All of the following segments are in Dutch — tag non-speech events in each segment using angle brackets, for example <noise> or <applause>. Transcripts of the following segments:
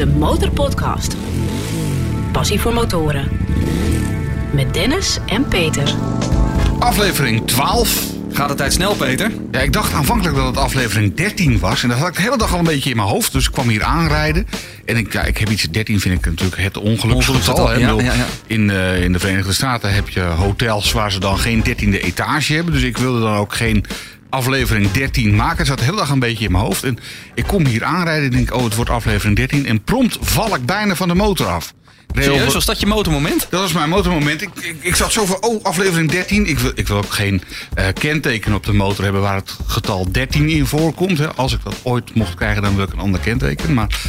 de Motorpodcast. Passie voor motoren. Met Dennis en Peter. Aflevering 12. Gaat de tijd snel, Peter? Ja, ik dacht aanvankelijk dat het aflevering 13 was. En dat had ik de hele dag al een beetje in mijn hoofd. Dus ik kwam hier aanrijden. En ik, ja, ik heb iets, 13 vind ik natuurlijk het ongeluksgetal. Ik ja, ja, ja. In, eh, in de Verenigde Staten heb je hotels waar ze dan geen 13e etage hebben. Dus ik wilde dan ook geen aflevering 13 maken. Het zat de hele dag een beetje in mijn hoofd. En ik kom hier aanrijden en denk, oh, het wordt aflevering 13. En prompt val ik bijna van de motor af. Serieus, was dat je motormoment? dat was mijn motormoment. Ik, ik, ik zat zo van, oh, aflevering 13. Ik wil, ik wil ook geen eh, kenteken op de motor hebben waar het getal 13 in voorkomt. Hè. Als ik dat ooit mocht krijgen, dan wil ik een ander kenteken. Maar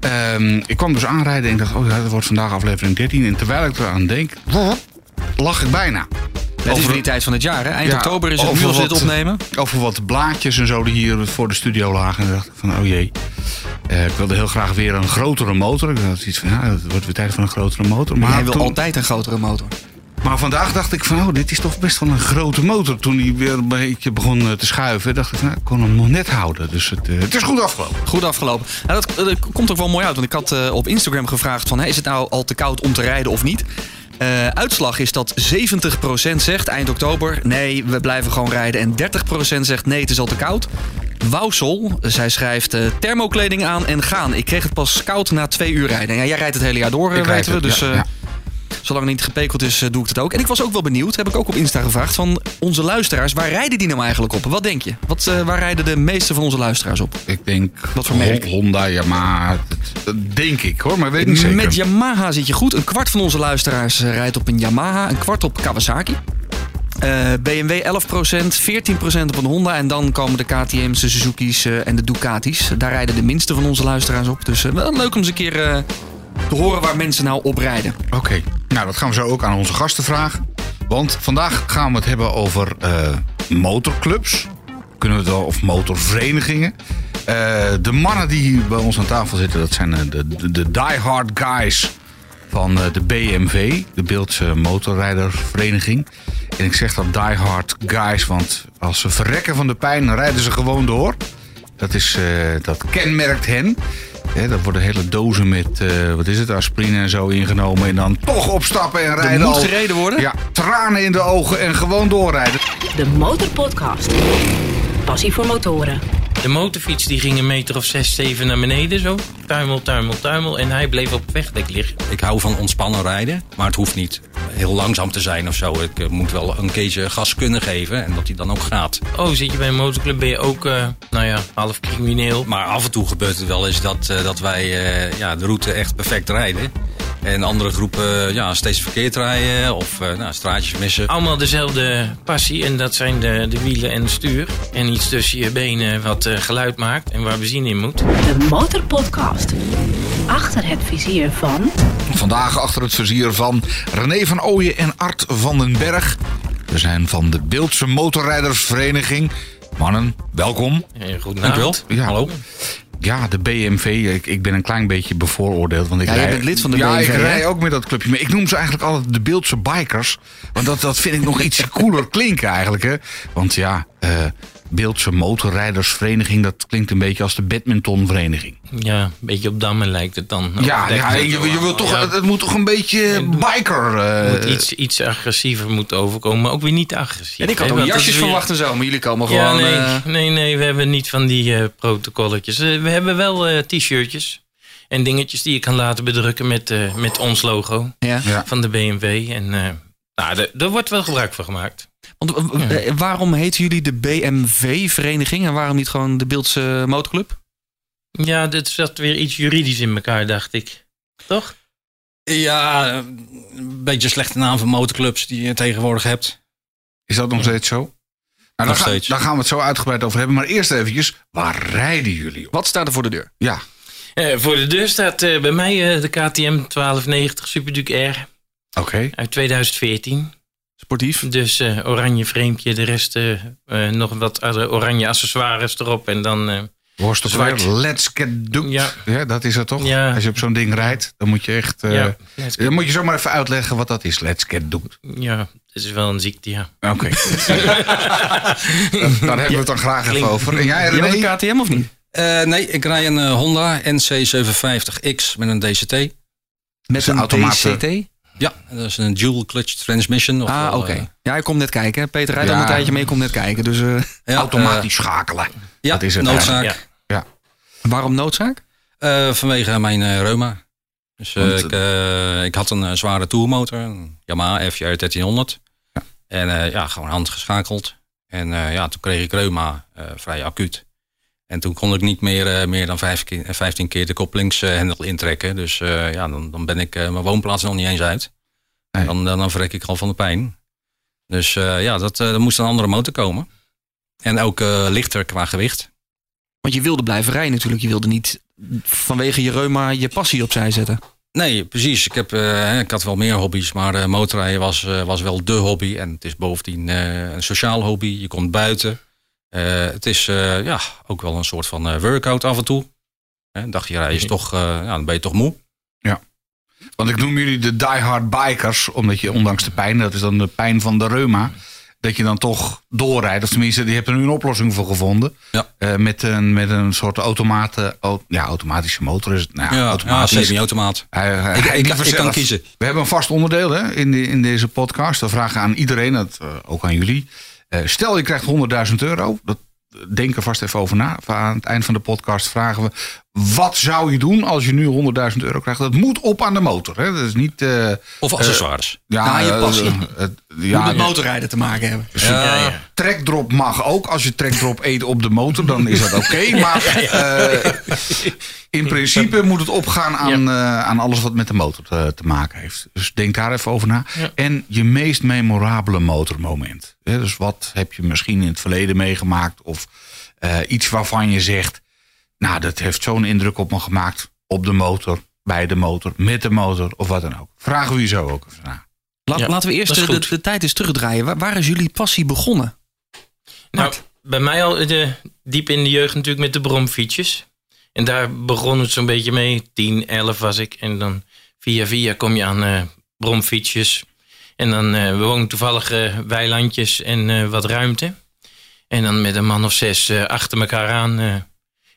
ehm, ik kwam dus aanrijden en ik dacht, oh ja, dat wordt vandaag aflevering 13. En terwijl ik eraan denk, lag ik bijna. Het is weer die tijd van het jaar, hè? Eind Ja, oktober is het nu al zitten wat- opnemen. Over wat blaadjes en zo die hier voor de studio lagen. En dacht ik van, oh jee. Eh, ik wilde heel graag weer een grotere motor. Ik had iets van, ja, het wordt weer tijd voor een grotere motor. Maar Hij wil toen- altijd een grotere motor. Maar vandaag dacht ik van, oh, dit is toch best wel een grote motor. Toen hij weer een beetje begon eh, te schuiven, dacht ik nou, ik kon hem nog net houden. Dus het, eh, het is goed afgelopen. Goed afgelopen. Nou, dat, dat komt ook wel mooi uit. Want ik had op Instagram gevraagd van... Hè, is het nou al te koud om te rijden of niet? Eh, uitslag is dat 70% zegt eind oktober... nee, we blijven gewoon rijden. En 30% zegt nee, het is al te koud. Wousel, zij schrijft eh, thermokleding aan en gaan. Ik kreeg het pas koud na twee uur rijden. Ja, jij rijdt het hele jaar door, eh, weten we. het, Dus ja, ja. Zolang het niet gepekeld is, eh, doe ik het ook. En ik was ook wel benieuwd, heb ik ook op Insta gevraagd... van onze luisteraars, waar rijden die nou eigenlijk op? Wat denk je? Wat, eh, waar rijden de meeste van onze luisteraars op? Ik denk, Wat voor merk? Honda, Yamaha, dat, denk ik hoor, maar weet ik niet zeker. Met Yamaha zit je goed. Een kwart van onze luisteraars eh, rijdt op een Yamaha, een kwart op Kawasaki. BMW 11%, 14% op een Honda. En dan komen de KTM's, de Suzuki's en de Ducatis. Daar rijden de minste van onze luisteraars op. Dus wel leuk om eens een keer te horen waar mensen nou op rijden. Oké, nou dat gaan we zo ook aan onze gasten vragen. Want vandaag gaan we het hebben over eh, motorclubs. Kunnen we het wel, of motorverenigingen. Eh, de mannen die hier bij ons aan tafel zitten, dat zijn eh, de, de, de diehard guys van de BMV, de Beeldse Motorrijdervereniging. En ik zeg dat diehard guys, want als ze verrekken van de pijn, rijden ze gewoon door. Dat, is, dat kenmerkt hen. Hè, dat worden hele dozen met, eh, wat is het, aspirine en zo ingenomen. En dan toch opstappen en rijden. moet al- gereden worden? Ja, tranen in de ogen en gewoon doorrijden. De Motorpodcast. Passie voor motoren. De motorfiets die ging een meter of zes, zeven naar beneden zo. Tuimel, tuimel, tuimel. En hij bleef op het wegdek liggen. Ik hou van ontspannen rijden, maar het hoeft niet heel langzaam te zijn of zo. Ik eh, moet wel een keertje gas kunnen geven en dat hij dan ook gaat. Oh, zit je bij een motorclub, ben je ook, eh, nou ja, half crimineel. Maar af en toe gebeurt het wel eens dat, eh, dat wij ja, de route echt perfect rijden. En andere groepen eh, ja, steeds verkeerd rijden of eh, nou, straatjes missen. Allemaal dezelfde passie en dat zijn de, de wielen en het stuur. En iets tussen je benen wat eh, geluid maakt en waar benzine in moet. De Motorpodcast. Achter het vizier van... Vandaag achter het vizier van René van Ooyen en Art van den Berg. We zijn van de Beeldse Motorrijdersvereniging. Mannen, welkom. Eh, Goed Dankjewel. Ja. Hallo. Ja, de BMV. Ik, ik ben een klein beetje bevooroordeeld. Want ik Ja, jij rij, bent lid van de ja, BMV, ik hè? rij ook met dat clubje. Maar ik noem ze eigenlijk altijd de Beeldse Bikers. Want dat, dat vind ik nog iets <laughs> cooler klinken eigenlijk. Hè? Want ja, eh Beeldse Motorrijdersvereniging... dat klinkt een beetje als de badmintonvereniging. Ja, een beetje op dammen lijkt het dan. Ja, ja het je, wil toch, Ja, het, moet toch een beetje biker... eh, moet iets, iets agressiever moeten overkomen, maar ook weer niet agressief. En ik had ook jasjes weer- verwacht en zo, maar jullie komen Ja, gewoon... nee, eh, nee, nee, we hebben niet van die eh, protocolletjes. We hebben wel eh, t-shirtjes en dingetjes die je kan laten bedrukken met, eh, met ons logo ja. Ja. van de BMW. En eh, nou, daar- daar wordt wel gebruik van gemaakt. Want eh, eh, waarom heten jullie de BMW-vereniging en waarom niet gewoon de Beeldse Motorclub? Ja, dit zat weer iets juridisch in elkaar, dacht ik. Toch? Ja, een beetje een slechte naam van motorclubs die je tegenwoordig hebt. Is dat nog steeds zo? Nou, daar, Nog gaan- steeds. daar gaan we het zo uitgebreid over hebben. Maar eerst eventjes, waar rijden jullie op? Wat staat er voor de deur? Ja, Eh, voor de deur staat eh, bij mij eh, de KTM 1290 Super Duke R oké. uit 2014. Sportief. Dus eh, oranje framepje, de rest eh, eh, nog wat oranje accessoires erop. En dan, eh, Worst op Zwart. weer, let's get do. Ja. Ja. dat is het toch? Ja. Als je op zo'n ding rijdt, dan moet je echt... eh, ja, Dan moet je zomaar even uitleggen wat dat is. Let's get do. ja, het is wel een ziekte, ja. Oké. <laughs> Daar hebben we het dan graag even over. En jij René? een KTM of niet? Eh, nee, ik rij een Honda NC750X met een DCT. Met een een automaat, DCT? Ja, dat is een dual clutch transmission. Ah, ofwel, oké. eh, Ja, ik kom net kijken. Peter rijdt Ja. al een tijdje mee, ik kom net kijken. Dus eh, ja, Automatisch schakelen. eh, ja, Dat is het noodzaak. Ja. Ja. waarom noodzaak? Eh, vanwege mijn eh, reuma. Dus eh, Want, ik, eh, ik had een zware tourmotor, een Yamaha FJR 1300. En eh, ja, gewoon handgeschakeld. En eh, ja, toen kreeg ik reuma eh, vrij acuut. En toen kon ik niet meer, eh, meer dan vijf keer, eh, 15 keer de koppelingshendel intrekken. Dus eh, ja, dan, dan ben ik eh, mijn woonplaats nog niet eens uit. Nee. Dan, dan, dan verrek ik al van de pijn. Dus eh, ja, dat, eh, er moest een andere motor komen. En ook eh, lichter qua gewicht. Want je wilde blijven rijden natuurlijk. Je wilde niet vanwege je reuma je passie opzij zetten. Nee, precies. Ik, heb, eh, ik had wel meer hobby's, maar eh, motorrijden was, eh, was wel de hobby. En het is bovendien eh, een sociaal hobby. Je komt buiten. Eh, het is eh, ja, ook wel een soort van eh, workout af en toe. Een dagje rijden is toch, ja, dan ben je toch moe. Want ik noem jullie de diehard bikers, omdat je ondanks de pijn, dat is dan de pijn van de reuma, dat je dan toch doorrijdt. Of tenminste, die hebt er nu een oplossing voor gevonden. Ja. Met, een, met een soort automaten, au- ja, automatische motor is het. Nou, ja, Ja, ja automatisch. semi-automaat. Hij- hij- Ik, ik, kan kiezen. We hebben een vast onderdeel hè, in, de, in deze podcast. We vragen aan iedereen, dat, ook aan jullie. Eh, stel je krijgt 100.000 euro. Dat, denk er vast even over na. Aan het eind van de podcast vragen we... wat zou je doen als je nu 100.000 euro krijgt? Dat moet op aan de motor. Hè? Dat is niet... eh, Of accessoires. ja, Nou, je eh, passie. eh, het- Ja, ja, met motorrijden te maken hebben. Ja, ja. Trekdrop mag ook. Als je trekdrop eet op de motor, dan is dat oké. <laughs> Maar eh, in principe moet het opgaan aan, eh, aan alles wat met de motor te, te maken heeft. Dus denk daar even over na. Ja. En je meest memorabele motormoment. Hè, dus wat heb je misschien in het verleden meegemaakt? Of eh, iets waarvan je zegt... Nou, dat heeft zo'n indruk op me gemaakt. Op de motor, bij de motor, met de motor of wat dan ook. Vragen we je zo ook even na. Laat, Ja, laten we eerst de, de tijd eens terugdraaien. Waar, waar is jullie passie begonnen? Nou, bij mij al de, diep in de jeugd natuurlijk met de bromfietsjes. En daar begon het zo'n beetje mee. 10, 11 was ik. En dan via via kom je aan eh, bromfietsjes. En dan, eh, we wonen toevallig eh, weilandjes en eh, wat ruimte. En dan met een man of zes eh, achter elkaar aan.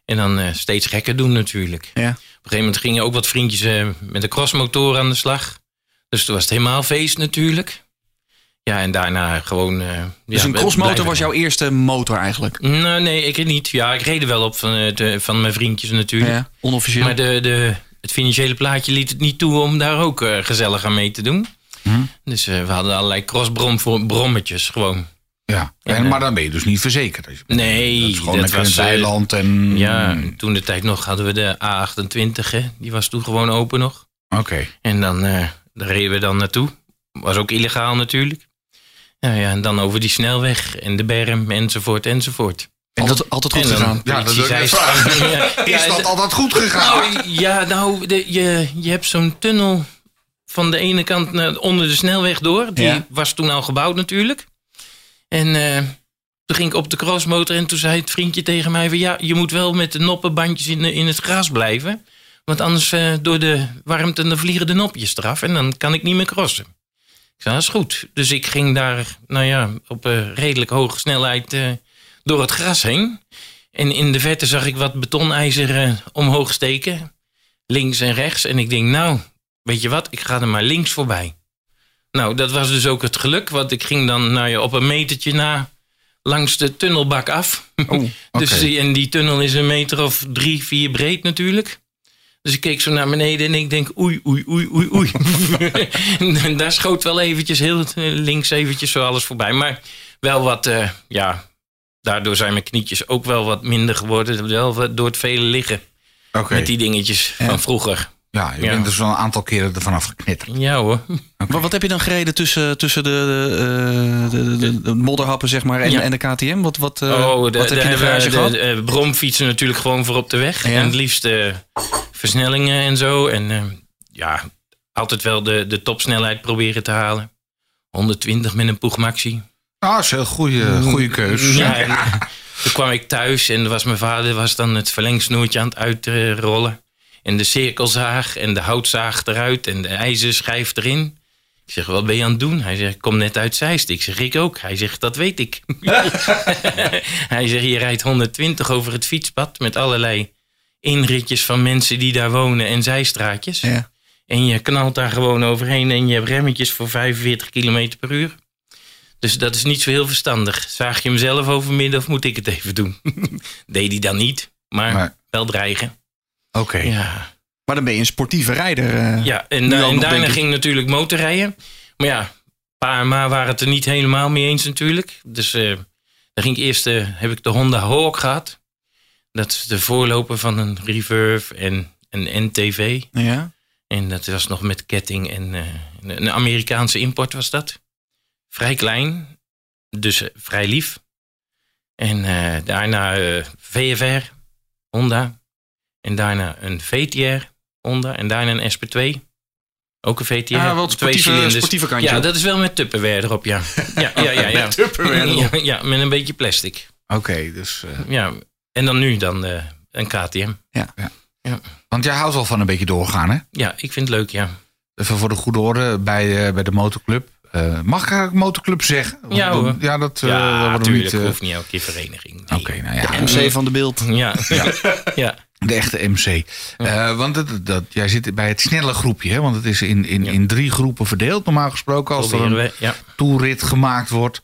En dan eh, steeds gekker doen natuurlijk. Ja. Op een gegeven moment gingen ook wat vriendjes eh, met de crossmotor aan de slag. Dus toen was het helemaal feest natuurlijk. Ja, en daarna gewoon... eh, Dus ja, een crossmotor was jouw eerste motor eigenlijk? nou, nee, ik niet. Ja, ik reed er wel op van, de- van mijn vriendjes natuurlijk. Ja, onofficieel. Maar de, de, het financiële plaatje liet het niet toe om daar ook gezellig aan mee te doen. Hm? Dus we hadden allerlei crossbrom voor brommetjes gewoon. Ja, en, maar dan ben je dus niet verzekerd. Nee, dat is gewoon dat lekker in was, het eh, eiland en... Ja, toen de tijd nog hadden we de A28, hè. die was toen gewoon open nog. Oké. En dan eh, daar reden we dan naartoe. Was ook illegaal natuurlijk. Ja, ja, en dan over die snelweg en de berm enzovoort enzovoort. altijd, altijd goed En gegaan. Ja, dat zei-. <laughs> Ja, Is ja, dat altijd goed gegaan? Nou, ja, nou, de, je, je hebt zo'n tunnel van de ene kant naar, onder de snelweg door. Die Ja. was toen al gebouwd natuurlijk. En eh, toen ging ik op de crossmotor en toen zei het vriendje tegen mij... Van, ja, je moet wel met de noppenbandjes in, in het gras blijven. Want anders eh, door de warmte dan vliegen de nopjes eraf. En dan kan ik niet meer crossen. Ik zei, dat is goed. Dus ik ging daar, nou ja, op een redelijk hoge snelheid eh, door het gras heen. En in de verte zag ik wat betonijzer eh, omhoog steken. Links en rechts. En ik denk, nou, weet je wat, ik ga er maar links voorbij. Nou, dat was dus ook het geluk. Want ik ging dan nou ja, op een metertje na langs de tunnelbak af. Oh. <laughs> Dus die, en die tunnel is een meter of drie, vier breed natuurlijk. Dus ik keek zo naar beneden en ik denk oei, oei, oei, oei, oei. en <laughs> <laughs> daar schoot wel eventjes heel eh, links eventjes zo alles voorbij. Maar wel wat, eh, ja, daardoor zijn mijn knietjes ook wel wat minder geworden. Wel door het vele liggen met die dingetjes van vroeger. Ja, je Ja. bent dus wel een aantal keren ervan afgeknitterd. Ja hoor. Maar wat heb je dan gereden tussen, tussen de, de, de, de, de modderhappen zeg maar, en, Ja. en de KTM? Wat, wat, eh, oh, de, wat heb je in de garage de, gehad? de, eh, bromfietsen natuurlijk gewoon voor op de weg. Ja. En het liefst eh, versnellingen en zo. En eh, ja, altijd wel de, de topsnelheid proberen te halen. 120 met een Poeg Maxi. Ah, dat is een heel goede, goede keus. Mm. Ja, <laughs> en, eh, toen kwam ik thuis en was mijn vader was dan het verlengsnoertje aan het uitrollen. En de cirkelzaag en de houtzaag eruit en de ijzerschijf erin. Ik zeg, wat ben je aan het doen? Hij zegt, ik kom net uit Zeist. Ik zeg, ik ook. Hij zegt, dat weet ik. <laughs> Hij zegt, je rijdt 120 over het fietspad met allerlei inritjes van mensen die daar wonen en zijstraatjes. Ja. En je knalt daar gewoon overheen en je hebt remmetjes voor 45 km per uur. Dus dat is niet zo heel verstandig. Zaag je hem zelf overmidden of moet ik het even doen? <laughs> Deed hij dan niet, maar Maar- wel dreigen. Oké. Ja, Maar dan ben je een sportieve rijder. eh. ja en, da- daarna ging natuurlijk motorrijden. Maar ja, pa en ma waren het er niet helemaal mee eens natuurlijk. Dus eh dan ging ik eerst, eh, heb ik de Honda Hawk gehad. Dat is de voorloper van een Reverve en een NTV. Ja. En dat was nog met ketting en een Amerikaanse import was dat. Vrij klein, dus vrij lief. En daarna VFR, Honda. En daarna een VTR, Honda. En daarna een SP2. Ook een VTR. Ja, het twee sportieve, cilinders. sportieve kantje. Ja, dat is wel met Tupperware erop, ja. <laughs> Ja, ja, ja. ja. Met Tupperware. Ja, ja, met een beetje plastic. Oké, dus... eh, Ja. En dan nu dan eh, een KTM. want jij houdt wel van een beetje doorgaan, hè? Ja, ik vind het leuk, ja. Even voor de goede orde bij, eh, bij de motorclub. Mag ik eigenlijk motorclub zeggen? Ja, hoor. Ja, dat ja, dat natuurlijk. niet... hoeft niet elke keer vereniging. Nee. Oké, nou ja. MC van de beeld. Ja, ja. <laughs> ja. De echte MC. Eh, want dat, dat, jij zit bij het snelle groepje, hè? Want het is in, in, in drie groepen verdeeld, normaal gesproken. Als er een we. Ja. toerit gemaakt wordt.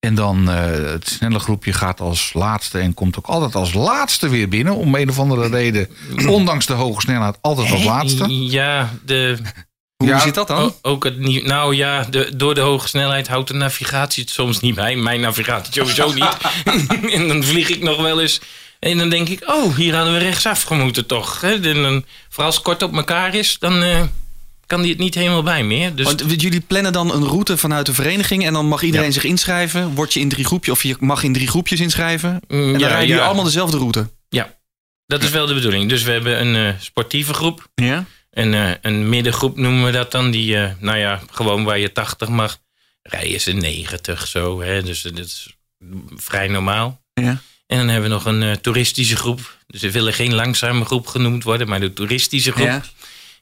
En dan eh, het snelle groepje gaat als laatste en komt ook altijd als laatste weer binnen. Om een of andere reden, ondanks de hoge snelheid, altijd als laatste. Ja, de, Hoe Ja, zit dat dan? ook het. Nou ja, de, door de hoge snelheid houdt de navigatie het soms niet bij. Mijn navigatie sowieso niet. <laughs> <laughs> en dan vlieg ik nog wel eens. En dan denk ik, oh, hier hadden we rechtsaf gemoeten toch. Hè? En dan, vooral als het kort op elkaar is, dan eh, kan die het niet helemaal bij meer. Dus Want jullie plannen dan een route vanuit de vereniging en dan mag iedereen Ja. zich inschrijven. Word je in drie groepjes of je mag in drie groepjes inschrijven. mm, En dan ja, rijden jullie ja, allemaal dezelfde route. dat is wel de bedoeling. Dus we hebben een eh, sportieve groep. Ja. Een, eh, een middengroep noemen we dat dan. Die, nou ja, gewoon waar je 80 mag, rijden ze 90 zo. Hè? Dus dat is vrij normaal. Ja. En dan hebben we nog een eh, toeristische groep. Dus we willen geen langzame groep genoemd worden, maar de toeristische groep. Ja.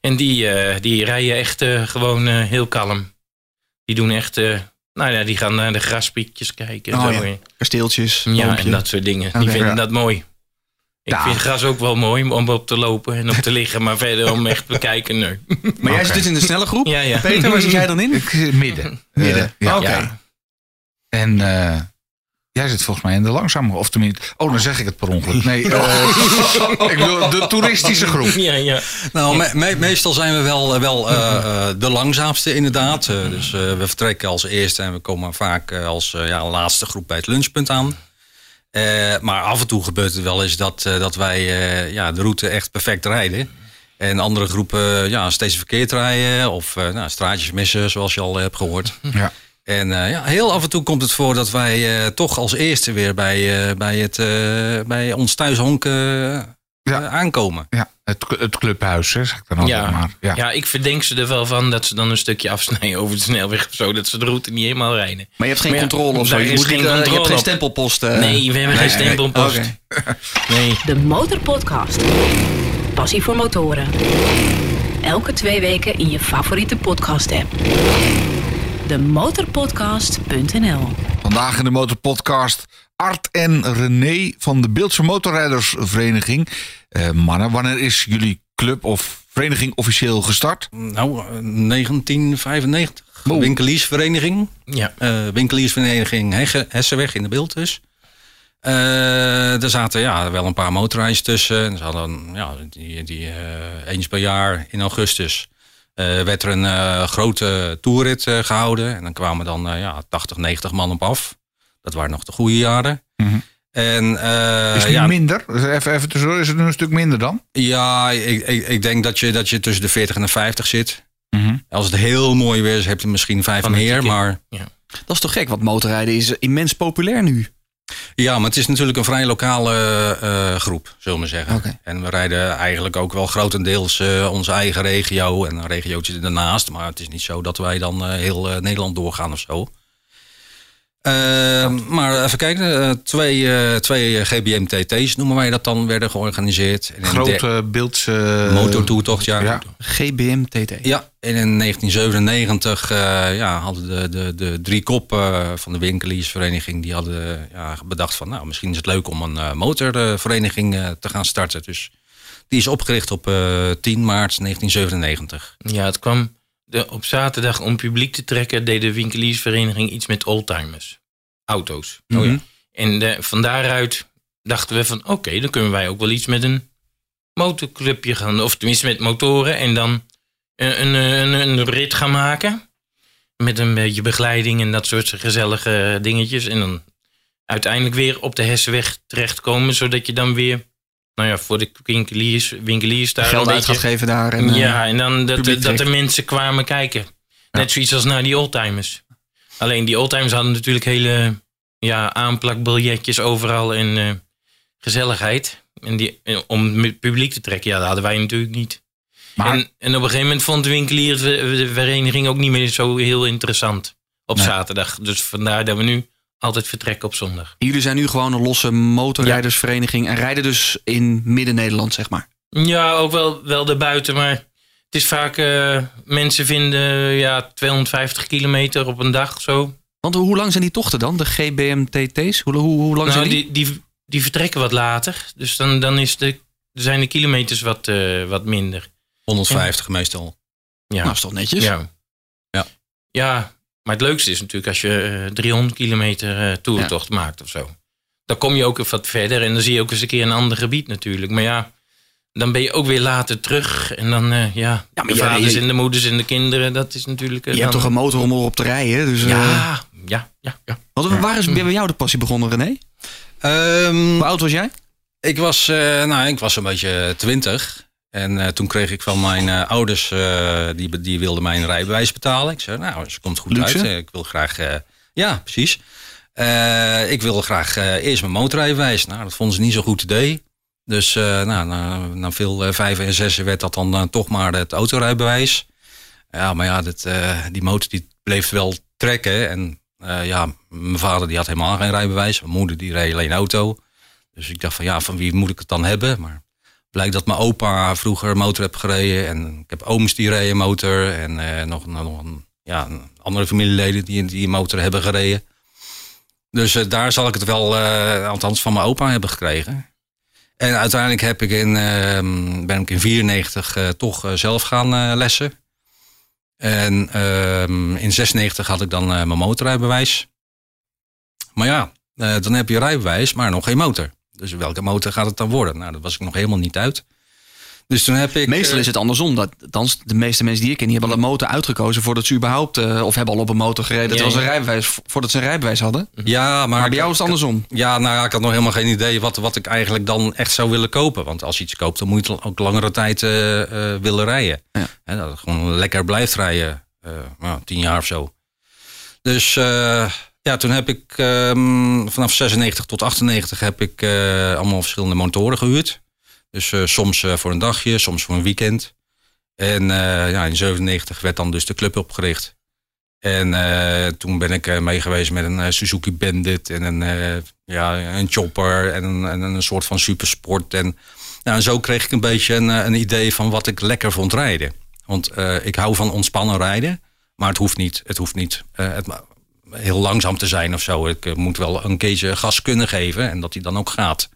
En die, eh, die rijden echt eh, gewoon eh, heel kalm. Die doen echt, eh, nou ja, die gaan naar de graspiekjes kijken. Oh, zo, ja. Kasteeltjes. Ja, boompje. en dat soort dingen. Die vinden Ja. dat mooi. Ik Ja. vind gras ook wel mooi om op te lopen en op te liggen. Maar verder om echt te bekijken, nee. Maar jij zit dus in de snelle groep. Ja, ja. Peter, waar zit jij dan in? Ik, midden. Midden. Ja. Oké. Ja. En eh, jij zit volgens mij in de langzame, of tenminste... Oh, dan zeg ik het per ongeluk. Nee, eh, <laughs> ik wil de toeristische groep. Ja, ja. Nou, me- me- meestal zijn we wel, eh, wel eh, eh, de langzaamste inderdaad. Eh, dus eh, we vertrekken als eerste en we komen vaak als ja, laatste groep bij het lunchpunt aan. Eh, maar af en toe gebeurt het wel eens dat, eh, dat wij eh, ja, de route echt perfect rijden. En andere groepen ja, steeds verkeerd rijden of eh, nou, straatjes missen, zoals je al hebt gehoord. Ja. En eh, ja, heel af en toe komt het voor dat wij eh, toch als eerste weer bij, eh, bij, het, eh, bij ons thuishonk eh, Ja. eh, aankomen. Ja, het, het clubhuis, hè, zeg ik dan altijd Ja. maar. Ja. ja, ik verdenk ze er wel van dat ze dan een stukje afsnijden over de snelweg of zo. Dat ze de route niet helemaal rijden. Maar je hebt geen Maar ja, controle of zo. Je, moet geen niet, eh, je hebt controle geen stempelpost. eh. nee, we hebben geen stempelpost. Oké. <laughs> Nee. De Motorpodcast. Passie voor motoren. Elke twee weken in je favoriete podcast app. Demotorpodcast.nl Vandaag in de Motorpodcast Art en René van de Beeldse Motorrijdersvereniging. Eh, mannen, wanneer is jullie club of vereniging officieel gestart? Nou, eh, 1995. Wow. Winkeliersvereniging. Ja. Eh winkeliersvereniging Hegge- Hessenweg in de beeld dus. Eh, er zaten ja, wel een paar motorrijders tussen. En Ze hadden ja, die, die, eh, eens per jaar in augustus eh, werd er een eh, grote toerrit eh, gehouden. En dan kwamen dan eh, ja, 80, 90 man op af. Dat waren nog de goede jaren. Mhm. En, eh, Is het ja, minder? Even, even tussendoor, is het nu een stuk minder dan? ja, ik, ik, ik denk dat je, dat je tussen de 40 en de 50 zit. Mhm. Als het heel mooi weer is, heb je misschien vijf meer. Maar Dat is toch gek, want motorrijden is immens populair nu. Ja, maar het is natuurlijk een vrij lokale eh, groep, zullen we zeggen. En we rijden eigenlijk ook wel grotendeels eh, onze eigen regio en een regiootje ernaast. Maar het is niet zo dat wij dan eh, heel eh, Nederland doorgaan of zo. Ehm, maar even kijken, eh, twee, eh, twee GBM-TT's noemen wij dat dan, werden georganiseerd. En Grote beeldse... motortoertocht, ja. ja. GBM-TT. Ja, en in 1997 eh, ja, hadden de, de, de drie koppen van de winkeliersvereniging... die hadden ja, bedacht van, nou, misschien is het leuk om een eh, motorvereniging eh, te gaan starten. Dus die is opgericht op eh, 10 maart 1997. Ja, het kwam de, op zaterdag om publiek te trekken... deed de winkeliersvereniging iets met oldtimers. Auto's. Oh ja. En de, van daaruit dachten we van... oké, dan kunnen wij ook wel iets met een motorclubje gaan... of tenminste met motoren... en dan een, een, een, een rit gaan maken... met een beetje begeleiding en dat soort gezellige dingetjes... en dan uiteindelijk weer op de Hessenweg terechtkomen... zodat je dan weer... nou ja, voor de winkeliers, winkeliers daar... Geld uit gaat geven daar. En, eh, ja, en dan dat, dat de mensen kwamen kijken. Net zoiets als naar die oldtimers. Alleen die oldtimers hadden natuurlijk hele ja, aanplakbiljetjes overal en eh, gezelligheid. En die, en om het publiek te trekken, ja, dat hadden wij natuurlijk niet. Maar- En, en op een gegeven moment vond de winkeliersvereniging ook niet meer zo heel interessant op Nee. zaterdag. Dus vandaar dat we nu altijd vertrekken op zondag. Jullie zijn nu gewoon een losse motorrijdersvereniging en rijden dus in Midden-Nederland, zeg maar. Ja, ook wel, wel daarbuiten, maar het is vaak... eh, mensen vinden ja, 250 kilometer op een dag zo. Want hoe lang zijn die tochten dan, de GBM-TT's? Hoe, hoe, hoe lang Nou, zijn die? die, die, die vertrekken wat later. Dus dan, dan is de, zijn de kilometers wat, eh, wat minder. 150 meestal. Ja. Nou, is toch netjes? ja. Ja. Ja, maar het leukste is natuurlijk als je eh, 300 kilometer eh toertocht maakt of zo. Dan kom je ook even wat verder en dan zie je ook eens een keer een ander gebied natuurlijk. Maar ja, dan ben je ook weer later terug. En dan, eh, ja, maar de je- vaders en de moeders en de kinderen, dat is natuurlijk... eh, Je hebt toch een motor om erop te rijden? Dus, eh, Ja, ja, ja, ja. want waar is bij jou de passie begonnen, René? Ehm, Hoe oud was jij? Ik was, eh, nou, ik was een beetje twintig. En eh, toen kreeg ik van mijn eh, ouders, eh, die, die wilden mijn rijbewijs betalen. Ik zei, nou, ze komt goed Luxe. uit. Ik wil graag, ja, precies. Ik wil graag eerst mijn motorrijbewijs. Nou, dat vonden ze niet zo'n goed idee. Dus nou, na, na veel vijven en zessen werd dat dan toch maar het autorijbewijs. Ja, maar ja, dat, die motor die bleef wel trekken. En ja, mijn vader die had helemaal geen rijbewijs. Mijn moeder die reed alleen auto. Dus ik dacht van ja, van wie moet ik het dan hebben? Maar blijkt dat mijn opa vroeger motor heb gereden. En ik heb ooms die reden motor. En eh, nog, nog een, andere familieleden die, die motor hebben gereden. Dus eh, daar zal ik het wel, eh, althans van mijn opa hebben gekregen. En uiteindelijk heb ik in, ehm, ben ik in 94 eh, toch zelf gaan lessen. En ehm, in 96 had ik dan mijn motorrijbewijs. Maar ja, dan heb je rijbewijs, maar nog geen motor. Dus welke motor gaat het dan worden? Nou, dat was ik nog helemaal niet uit. Dus toen heb ik... Meestal eh, is het andersom. Dat, althans, de meeste mensen die ik ken, die hebben al een motor uitgekozen voordat ze überhaupt, eh, of hebben al op een motor gereden, Ja, terwijl ze een rijbewijs, voordat ze een rijbewijs hadden. Ja, maar, Maar bij jou is het andersom. Ja, nou ja, ik had nog helemaal geen idee wat, wat ik eigenlijk dan echt zou willen kopen. Want als je iets koopt, dan moet je het ook langere tijd eh, willen rijden. Ja. Dat het gewoon lekker blijft rijden. nou, tien jaar of zo. Dus ja, toen heb ik ehm, vanaf 96 tot 98 heb ik eh, allemaal verschillende motoren gehuurd. Dus eh, soms eh, voor een dagje, soms voor een weekend. En ja, in 97 werd dan dus de club opgericht. En toen ben ik mee geweest met een Suzuki Bandit en een, ja, een chopper en een, en een soort van supersport. En, nou, zo kreeg ik een beetje een, een idee van wat ik lekker vond rijden. Want ik hou van ontspannen rijden, maar het hoeft niet, het hoeft niet het, heel langzaam te zijn of zo. Ik eh, moet wel een keertje gas kunnen geven en dat hij dan ook gaat.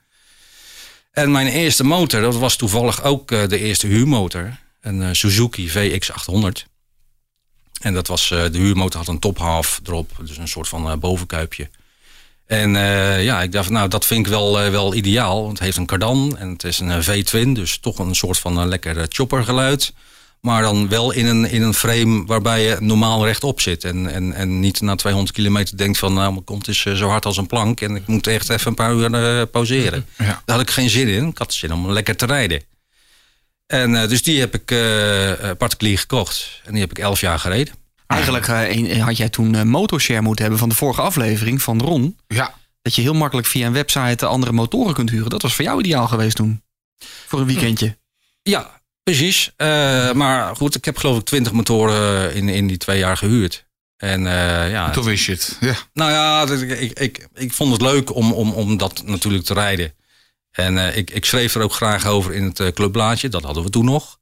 En mijn eerste motor, dat was toevallig ook eh, de eerste huurmotor. Een eh, Suzuki VX800. En dat was, de huurmotor had een top half erop, dus een soort van bovenkuipje. En ja, ik dacht, nou, dat vind ik wel, wel ideaal. Want het heeft een kardan en het is een V-twin, dus toch een soort van eh, lekker choppergeluid. Maar dan wel in een, in een frame waarbij je normaal rechtop zit. En, en, en niet na 200 kilometer denkt van, nou, mijn kont is eh, zo hard als een plank. En ik moet echt even een paar uur eh, pauzeren. Ja. Daar had ik geen zin in. Ik had zin om lekker te rijden. En eh, dus die heb ik eh, eh, particulier gekocht. En die heb ik elf jaar gereden. Eigenlijk eh, had jij toen motorshare moeten hebben van de vorige aflevering van Ron. Ja, Dat je heel makkelijk via een website andere motoren kunt huren. Dat was voor jou ideaal geweest toen. Voor een weekendje. Ja, precies. Eh, maar goed, ik heb geloof ik twintig motoren in, in die twee jaar gehuurd. En eh, ja, Toen wist je het. Ja. nou ja, dat- ik, ik, ik, vond het leuk om, om, om dat natuurlijk te rijden. En eh, ik, ik schreef er ook graag over in het clubblaadje. Dat hadden we toen nog.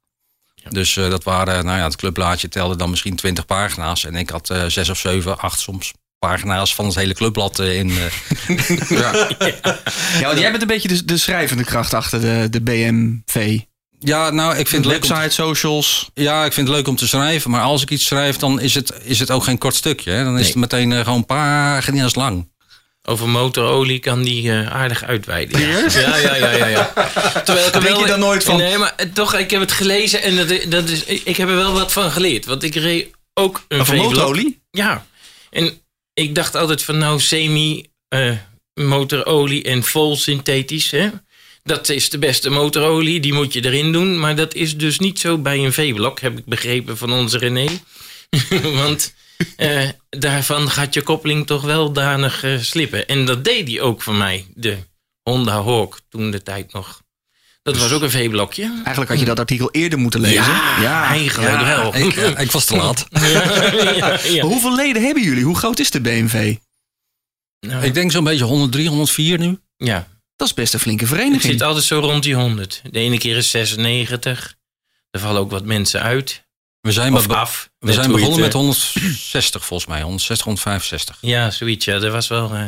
Dus eh, dat waren, nou ja, het clubblaadje telde dan misschien 20 pagina's. En ik had zes of zeven, acht soms pagina's van het hele clubblad in. eh, <laughs> <laughs> Ja, want jij bent een beetje de, de schrijvende kracht achter de, de BMV. Ja, nou, ik vind het leuk om te- Website, socials. Ja, ik vind het leuk om te schrijven. Maar als ik iets schrijf, dan is het, is het ook geen kort stukje. Hè? Dan is het meteen eh, gewoon pagina's lang. Over motorolie kan die eh, aardig uitweiden. Serieus? Ja, ja, ja, ja. ja. Terwijl ik er Denk je daar nooit van? Nee, maar eh, toch, ik heb het gelezen en dat, dat is, ik heb er wel wat van geleerd. Want ik reed ook een Over motorolie? Ja. En ik dacht altijd van nou, semi eh, motorolie en vol synthetisch. Hè? Dat is de beste motorolie, die moet je erin doen. Maar dat is dus niet zo bij een V-blok, heb ik begrepen van onze René. <laughs> Want eh, daarvan gaat je koppeling toch wel danig eh, slippen. En dat deed hij ook voor mij, de Honda Hawk, toen de tijd nog. Dat was ook een V-blokje. Eigenlijk had je dat artikel eerder moeten lezen. Ja, eigenlijk wel. Ik, eh, ik was te laat. <laughs> Ja, ja, ja. <laughs> Maar Hoeveel leden hebben jullie? Hoe groot is de BMV? Nou, Ik denk zo'n beetje 103, 104 nu. ja. Dat is best een flinke Het vereniging. zit altijd zo rond die 100. De ene keer is 96. Er vallen ook wat mensen uit. We zijn, Of be- af. we zijn begonnen met het, 160 volgens mij. 160, 165. eh, Ja, zoiets. Ja, dat was wel... eh,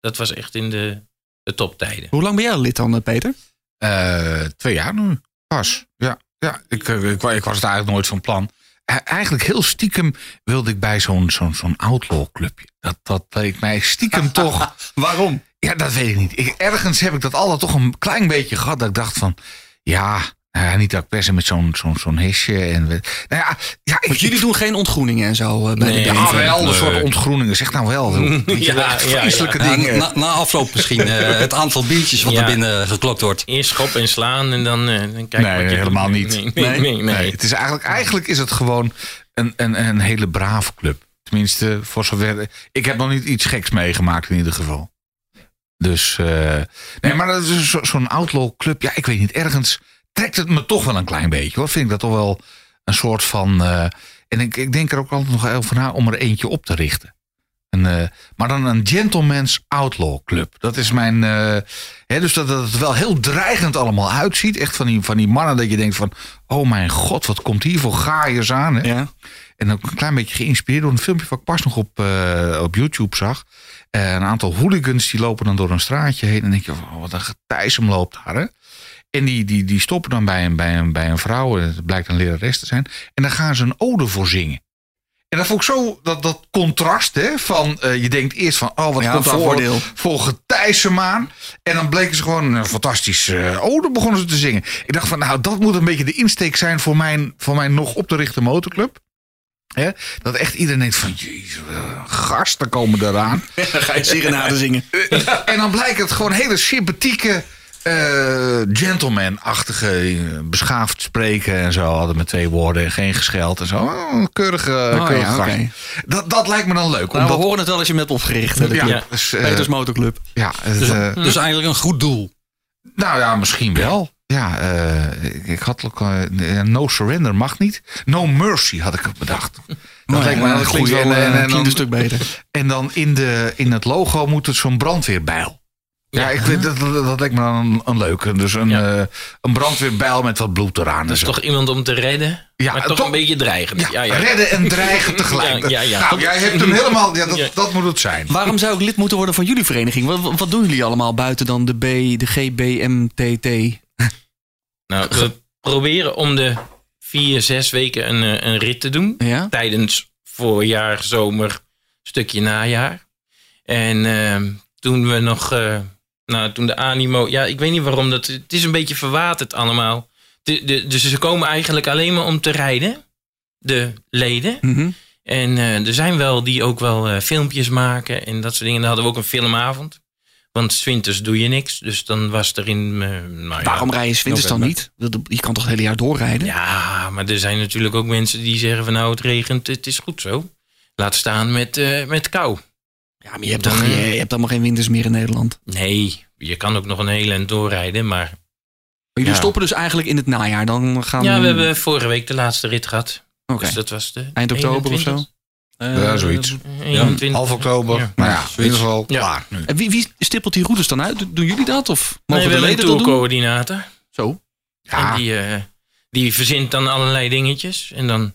dat was echt in de, de toptijden. Hoe lang ben jij lid dan, eh, Peter? Eh, twee jaar nu. Pas. Ja, ja ik, eh, ik, ik was het eigenlijk nooit van plan. Eh, Eigenlijk heel stiekem wilde ik bij zo'n zo'n zo'n outlaw clubje. Dat, dat leek mij stiekem <laughs> toch... Waarom? Ja, dat weet ik niet. Ik, ergens heb ik dat altijd toch een klein beetje gehad. Dat ik dacht van, ja, nou ja niet dat ik per se met zo'n zo'n zo'n hesje en... Nou ja, ja ik, Want jullie doen geen ontgroeningen en zo eh, bij Nee. de Ja, wel een soort ontgroeningen. Zeg nou wel. <laughs> Ja, vreselijke Ja, dingen. na, na afloop misschien eh, <laughs> het aantal biertjes wat Ja. er binnen geklokt wordt. Eerst schop en slaan en dan, eh dan kijk Nee, wat je helemaal doet. niet. Nee, nee, nee. nee, Nee, het is eigenlijk, eigenlijk is het gewoon een, een, een hele brave club. Tenminste, voor zover. Ik heb nog niet iets geks meegemaakt in ieder geval. Dus. eh, nee, maar dat is zo- zo'n outlaw club. Ja, ik weet niet. Ergens trekt het me toch wel een klein beetje hoor. Vind ik dat toch wel een soort van. eh, en ik, ik denk er ook altijd nog over na om er eentje op te richten. Een, eh, maar dan een gentleman's outlaw club. Dat is mijn. eh, hè, dus dat, dat het wel heel dreigend allemaal uitziet. Echt van die, van die mannen dat je denkt van. Oh mijn god, wat komt hier voor gaaiers aan. Hè? Ja. En ook een klein beetje geïnspireerd door een filmpje wat ik pas nog op, eh, op YouTube zag. Een aantal hooligans die lopen dan door een straatje heen. En denk je, oh, wat een getijsem loopt daar. Hè? En die, die, die stoppen dan bij een, bij, een, bij een vrouw. Het blijkt een lerares te zijn. En dan gaan ze een ode voor zingen. En dat vond ik zo, dat, dat contrast hè, van, eh, je denkt eerst van, oh wat Ja, komt daar voordeel. voor, voor getijsem aan. En dan bleken ze gewoon een fantastische eh, ode begonnen ze te zingen. Ik dacht van, nou dat moet een beetje de insteek zijn voor mijn, voor mijn nog op te richten motorclub. Hè? Dat echt iedereen denkt van, jezus, eh, gasten komen eraan. <laughs> Dan ga je serenade zingen. en dan blijkt het gewoon hele sympathieke, eh, gentleman-achtige, beschaafd spreken en zo. Altijd met twee woorden en geen gescheld en zo. Oh, keurige, Oh, keurige ja, gast. oké. dat, dat lijkt me dan leuk. Nou, we omdat, horen het wel als je hebt opgericht. hè, de ja, club. Ja. dus, eh, Peters Motorclub. ja, het, Dus, eh, dus eigenlijk een goed doel. nou ja, misschien wel. Ja, eh, ik, had ook, no surrender mag niet. No mercy had ik bedacht. Dat Nou, lijkt me een wel, En, en, en klinkt dan, een stuk beter. en dan in, de, in het logo moet het zo'n brandweerbijl. Ja, ik weet, dat, dat, dat lijkt me dan een, een leuke. Dus een, Ja. eh, een brandweerbijl met wat bloed eraan. Dat is toch iemand om te redden, Ja, maar toch, toch- een beetje dreigend. ja, Ja, ja. redden en dreigen <laughs> tegelijk. Ja, ja, ja. Nou, jij hebt hem helemaal... Ja, dat, Ja. dat moet het zijn. Waarom zou ik lid moeten worden van jullie vereniging? Wat, wat doen jullie allemaal buiten dan de B, de GBMTT? <laughs> Nou, we proberen om de vier, zes weken een, eh, een rit te doen. Ja? Tijdens voorjaar, zomer, stukje najaar. En ehm, toen we nog... eh, nou, toen de animo... Ja, ik weet niet waarom. Dat, het is een beetje verwaterd allemaal. De, de, dus ze komen eigenlijk alleen maar om te rijden. De leden. Mhm. En eh, er zijn wel die ook wel eh, filmpjes maken en dat soort dingen. Dan hadden we ook een filmavond. Want 's winters doe je niks. Dus dan was er in. eh, nou ja, Waarom rijden ze winters dan niet? Je kan toch het hele jaar doorrijden? Ja, maar er zijn natuurlijk ook mensen die zeggen van nou het regent, het is goed zo. Laat staan met, eh, met kou. Ja, maar je hebt, toch, je, je hebt allemaal geen winters meer in Nederland. Nee, je kan ook nog een hele eind doorrijden. Maar Maar jullie Ja. stoppen dus eigenlijk in het najaar. Dan gaan ja, we hebben vorige week de laatste rit gehad. Oké. Dus dat was de Eind oktober of zo? 21. Eh, Ja, zoiets. 21. Half oktober. Ja. Nou ja, in ieder geval Ja. klaar nu. En wie, wie stippelt die routes dan uit? Doen jullie dat? Of Nee, mogen we de hebben een leden dat doen? tourcoördinator. Zo. Ja, En die, eh, die verzint dan allerlei dingetjes. En dan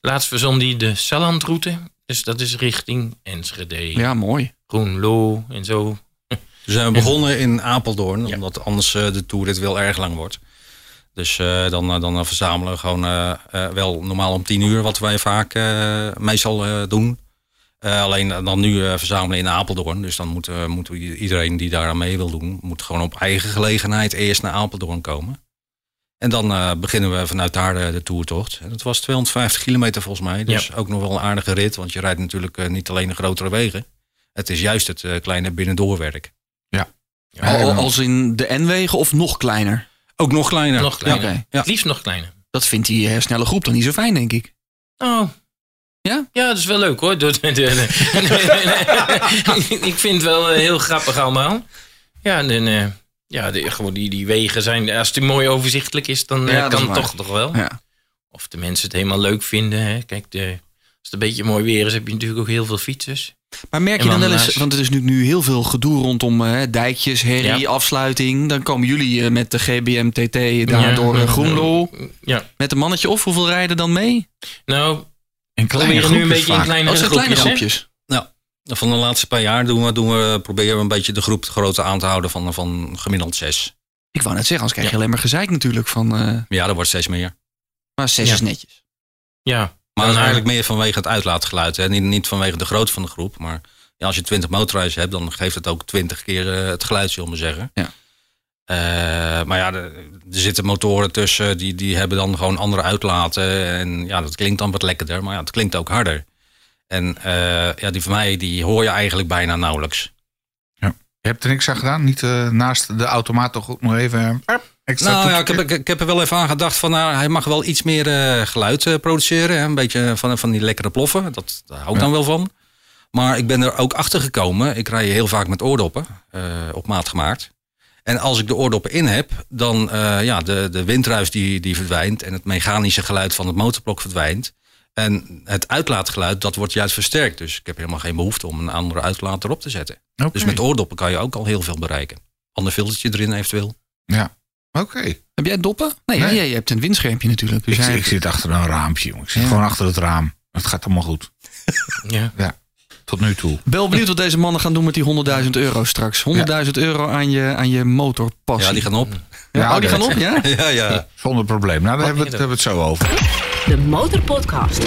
laatst verzon die de Sallandroute. Dus dat is richting Enschede, Ja, mooi. Groenlo en zo. <laughs> We zijn begonnen in Apeldoorn, Ja. omdat anders eh, de toerit wel erg lang wordt. Dus eh, dan, eh, dan verzamelen we gewoon wel normaal om tien uur, wat wij vaak eh, meestal eh, doen. Eh, alleen dan nu eh, verzamelen in Apeldoorn. Dus dan moet, moet iedereen die daar aan mee wil doen, moet gewoon op eigen gelegenheid eerst naar Apeldoorn komen. En dan eh, beginnen we vanuit daar de, de toertocht. En dat was 250 kilometer volgens mij. Dus ook nog wel een aardige rit, want je rijdt natuurlijk eh, niet alleen de grotere wegen. Het is juist het eh, kleine binnendoorwerk. Al, als in de N-wegen of nog kleiner? Ook nog kleiner. Nog kleiner. Oké. Ja. Het liefst nog kleiner. Dat vindt die eh, snelle groep dan niet zo fijn, denk ik. Oh. Ja? Ja, dat is wel leuk hoor. <laughs> <laughs> Ik vind het wel eh, heel grappig allemaal. Ja, en, eh, ja de, gewoon die, die wegen zijn... Als het mooi overzichtelijk is, dan eh, Ja, dat kan is het toch toch wel. Ja. Of de mensen het helemaal leuk vinden. Hè. Kijk, de, als het een beetje mooi weer is, heb je natuurlijk ook heel veel fietsers. Maar merk je En dan wel eens, want er is nu, nu heel veel gedoe rondom eh, dijkjes, herrie, Ja. afsluiting. Dan komen jullie eh, met de GBM-TT daar Ja. door eh, Groenlo. Ja. Met een mannetje of hoeveel rijden dan mee? Nou, kleine proberen nu een beetje in kleinere kleine groepjes. Van de laatste paar jaar doen we, doen we, proberen we een beetje de groep te grootte aan te houden van, van gemiddeld zes. Ik wou net zeggen, anders krijg je Ja. alleen maar gezeik natuurlijk van... eh, Ja, dat wordt steeds meer. maar zes Ja. is netjes. Ja. Maar dat is eigenlijk meer vanwege het uitlaatgeluid. Hè? Niet, niet vanwege de grootte van de groep. Maar ja, als je 20 motorrijders hebt, dan geeft het ook 20 keer eh, het geluid, zullen we maar zeggen. Ja. Eh, maar ja, er, er zitten motoren tussen, die, die hebben dan gewoon andere uitlaten. En ja, dat klinkt dan wat lekkerder, maar ja, het klinkt ook harder. En eh, ja, die van mij, die hoor je eigenlijk bijna nauwelijks. Je hebt er niks aan gedaan? Niet eh, naast de automaat toch ook nog even eh, extra Nou ja, ik heb, ik, heb er wel even aan gedacht van, nou, hij mag wel iets meer eh, geluid eh, produceren. Hè? Een beetje van, van die lekkere ploffen. Dat, daar hou ik dan wel van. Maar ik ben er ook achter gekomen. Ik rij heel vaak met oordoppen, eh, op maat gemaakt. En als ik de oordoppen in heb, dan uh, ja, de, de windruis die, die verdwijnt en het mechanische geluid van het motorblok verdwijnt. En het uitlaatgeluid, dat wordt juist versterkt. Dus ik heb helemaal geen behoefte om een andere uitlaat erop te zetten. Dus met oordoppen kan je ook al heel veel bereiken. Ander filtertje erin eventueel. Ja, oké. Heb jij doppen? Nee, Nee. ja, je hebt een windschermpje natuurlijk. Dus Ik, zit achter een raampje, jongen. Ik zit Ja. gewoon achter het raam. Het gaat allemaal goed. <laughs> ja. Tot nu toe. Bel benieuwd wat deze mannen gaan doen met die 100.000 euro straks. 100.000 euro aan je, aan je motorpassie. Ja, die gaan op. Ja, Ja, oh, die gaan op, ja? <laughs> Ja, ja. Zonder probleem. Nou, daar hebben we, het, hebben we het zo over. De Motorpodcast.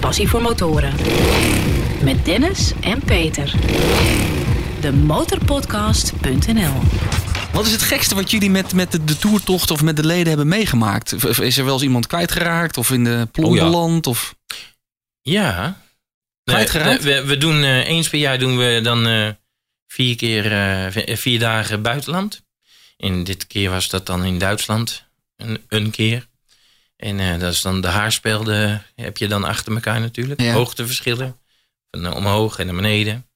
Passie voor motoren. Met Dennis en Peter. De motorpodcast.nl Wat is het gekste wat jullie met, met de, de toertocht of met de leden hebben meegemaakt? Is er wel eens iemand kwijtgeraakt of in de Oh ja. beland? Of... Ja. Kwijtgeraakt? we, we doen eh, eens per jaar doen we dan eh, vier keer eh, vier dagen buitenland. En dit keer was dat dan in Duitsland. Een, een keer. En dat is dan de haarspelden heb je dan achter elkaar natuurlijk. Ja. Hoogteverschillen. Van omhoog en naar beneden.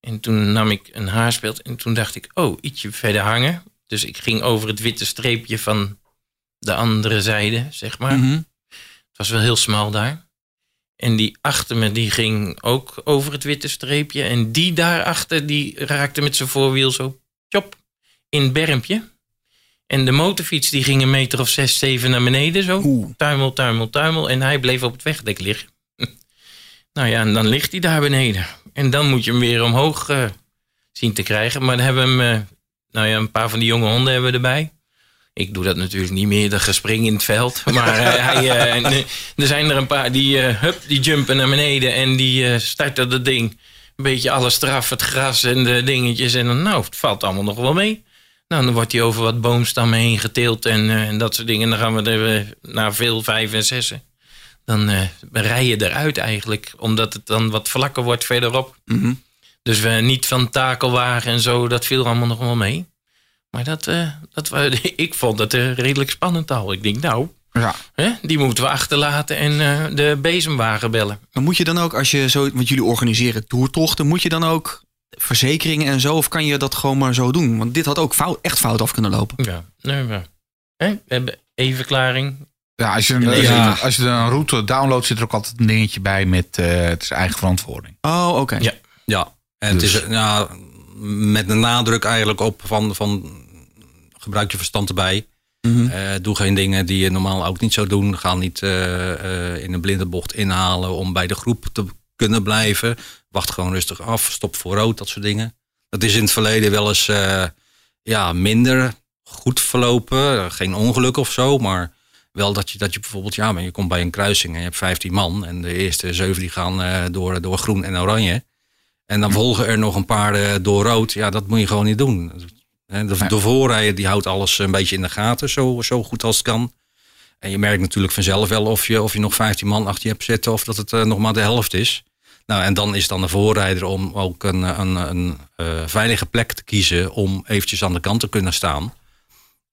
En toen nam ik een haarspeld en toen dacht ik, oh, ietsje verder hangen. Dus ik ging over het witte streepje van de andere zijde, zeg maar. Mhm. Het was wel heel smal daar. En die achter me, die ging ook over het witte streepje. En die daarachter, die raakte met zijn voorwiel zo, chop, in het bermpje. En de motorfiets, die ging een meter of zes, zeven naar beneden zo. Oeh. Tuimel, tuimel, tuimel. En hij bleef op het wegdek liggen. <laughs> nou ja, en dan ligt hij daar beneden. En dan moet je hem weer omhoog eh, zien te krijgen. Maar dan hebben we hem, eh, nou ja, een paar van die jonge honden hebben we erbij. Ik doe dat natuurlijk niet meer, dat gespring in het veld. Maar eh, hij, eh, <laughs> en, eh, er zijn er een paar die, hup, die jumpen naar beneden en die starten dat ding. Een beetje alles eraf, het gras en de dingetjes. En dan, nou, het valt allemaal nog wel mee. Nou, dan wordt hij over wat boomstammen heen geteeld en, en dat soort dingen. Dan gaan we er naar veel vijf en zessen. Dan rij je eruit eigenlijk, omdat het dan wat vlakker wordt verderop. Mhm. Dus we niet van takelwagen en zo, dat viel allemaal nog wel mee. Maar dat, eh, dat, <laughs> ik vond het eh, redelijk spannend al. Ik denk, nou, Ja. hè, die moeten we achterlaten en eh, de bezemwagen bellen. Maar moet je dan ook, als je zo, want jullie organiseren toertochten, moet je dan ook verzekeringen en zo, of kan je dat gewoon maar zo doen? Want dit had ook fout, echt fout af kunnen lopen. Ja, nee, maar, hè, we hebben evenklaring. Ja, als je, een, Ja. als je- Ja. als je een route downloadt, zit er ook altijd een dingetje bij met eh, het is eigen verantwoording. Oh, oké. Ja. Ja, en het Dus- is ja, met een nadruk eigenlijk op van, van gebruik je verstand erbij. Mhm. Eh, doe geen dingen die je normaal ook niet zou doen. Ga niet eh, eh, in een blinde bocht inhalen om bij de groep te kunnen blijven. Wacht gewoon rustig af. Stop voor rood, dat soort dingen. Dat is in het verleden wel eens ja, minder goed verlopen. Geen ongeluk of zo, maar wel dat je, dat je bijvoorbeeld, ja, maar je komt bij een kruising en je hebt 15 man. En de eerste zeven die gaan door, door groen en oranje. En dan volgen er nog een paar door rood. Ja, dat moet je gewoon niet doen. De, de voorrijder die houdt alles een beetje in de gaten, zo, zo goed als het kan. En je merkt natuurlijk vanzelf wel of je, of je nog 15 man achter je hebt zitten of dat het eh, nog maar de helft is. Nou, en dan is het dan de voorrijder om ook een, een, een eh, veilige plek te kiezen om eventjes aan de kant te kunnen staan.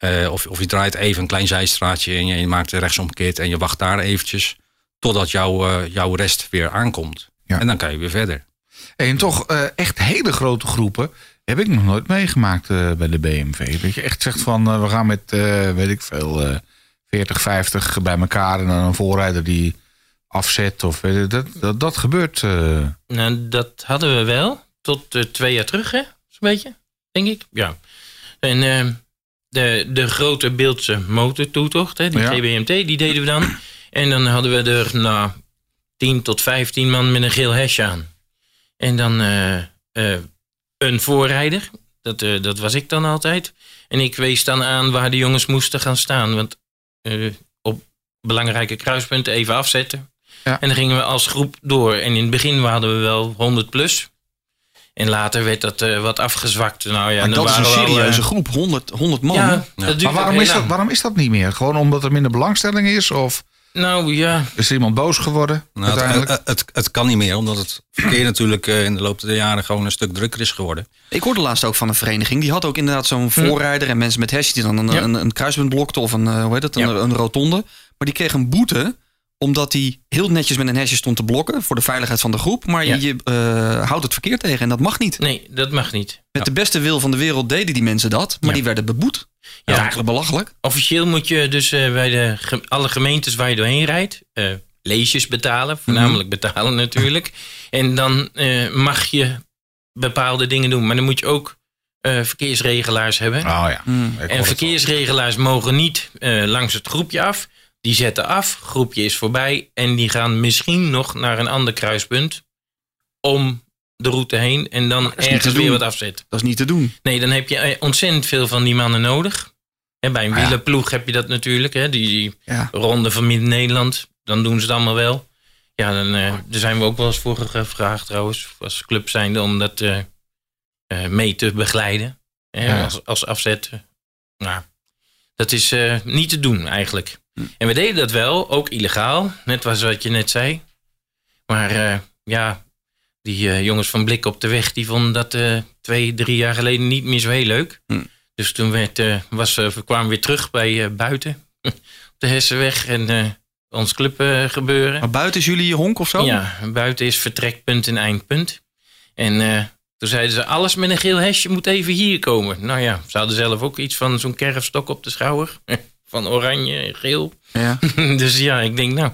Eh, of, of je draait even een klein zijstraatje en je, je maakt rechtsomkeert en je wacht daar eventjes totdat jouw, eh, jouw rest weer aankomt. Ja. En dan kan je weer verder. En toch eh, echt hele grote groepen heb ik nog nooit meegemaakt eh, bij de BMV. Dat je echt zegt van eh, we gaan met, weet ik veel, eh 40, 50 bij elkaar en dan een voorrijder die afzet. Of, dat, dat, dat gebeurt. Nou, dat hadden we wel. Tot twee jaar terug, hè? Zo'n beetje, denk ik. Ja. En de, de grote Beeldse motortoetocht, hè, die Ja. GBMT, die deden we dan. En dan hadden we er, nou, 10 tot 15 man met een geel hesje aan. En dan eh, eh, een voorrijder. Dat, eh, dat was ik dan altijd. En ik wees dan aan waar de jongens moesten gaan staan. Want eh, op belangrijke kruispunten even afzetten. Ja. En dan gingen we als groep door. En in het begin hadden we wel 100 plus. En later werd dat eh, wat afgezwakt. Nou ja, Maar dat is een serieuze groep, 100, 100 man. Ja, Maar waarom is, dat, waarom is dat niet meer? Gewoon omdat er minder belangstelling is? Of Nou ja, is er iemand boos geworden Nou, het, uiteindelijk? het, het, het kan niet meer, omdat het verkeer natuurlijk eh, in de loop der jaren gewoon een stuk drukker is geworden. Ik hoorde laatst ook van een vereniging. Die had ook inderdaad zo'n voorrijder en mensen met hesjes die dan een, Hm. Ja. een, een kruispunt blokten of een, eh, hoe heet het, een, Ja. een rotonde. Maar die kreeg een boete omdat hij heel netjes met een hesje stond te blokken voor de veiligheid van de groep. Maar Ja. je, je eh, houdt het verkeer tegen en dat mag niet. nee, dat mag niet. Met de beste wil van de wereld deden die mensen dat, maar Ja. die werden beboet. Dat is Ja. eigenlijk belachelijk. Officieel moet je dus eh, bij de, ge- alle gemeentes waar je doorheen rijdt... eh, leesjes betalen, voornamelijk betalen natuurlijk. En dan eh, mag je bepaalde dingen doen. Maar dan moet je ook eh, verkeersregelaars hebben. oh ja. Hoor En verkeersregelaars mogen niet eh, langs het groepje af. Die zetten af, groepje is voorbij. En die gaan misschien nog naar een ander kruispunt. Om de route heen. En dan ergens weer wat afzetten. Dat is niet te doen. Nee, dan heb je eh, ontzettend veel van die mannen nodig. En bij een Ah, ja. wielerploeg heb je dat natuurlijk. Hè? Die, die Ja. ronde van Midden-Nederland. Dan doen ze het allemaal wel. Ja, dan, eh, daar zijn we ook wel eens voor gevraagd trouwens. Als club zijnde om dat eh, mee te begeleiden. Hè, Ja. als, als afzet. Nou, dat is eh, niet te doen eigenlijk. Hm. En we deden dat wel, ook illegaal. Net was wat je net zei. Maar eh, ja, die eh, jongens van Blik op de Weg... die vonden dat twee, drie jaar geleden niet meer zo heel leuk. Hm. Dus toen werd, was, we kwamen weer terug bij buiten. <laughs> op de Hessenweg en ons club gebeuren. Maar buiten is jullie honk of zo? Ja, buiten is vertrekpunt en eindpunt. En toen zeiden ze, alles met een geel hesje moet even hier komen. Nou ja, ze hadden zelf ook iets van zo'n kerfstok op de schouder. <laughs> Van oranje en geel. Ja. <laughs> dus ja, ik denk, nou,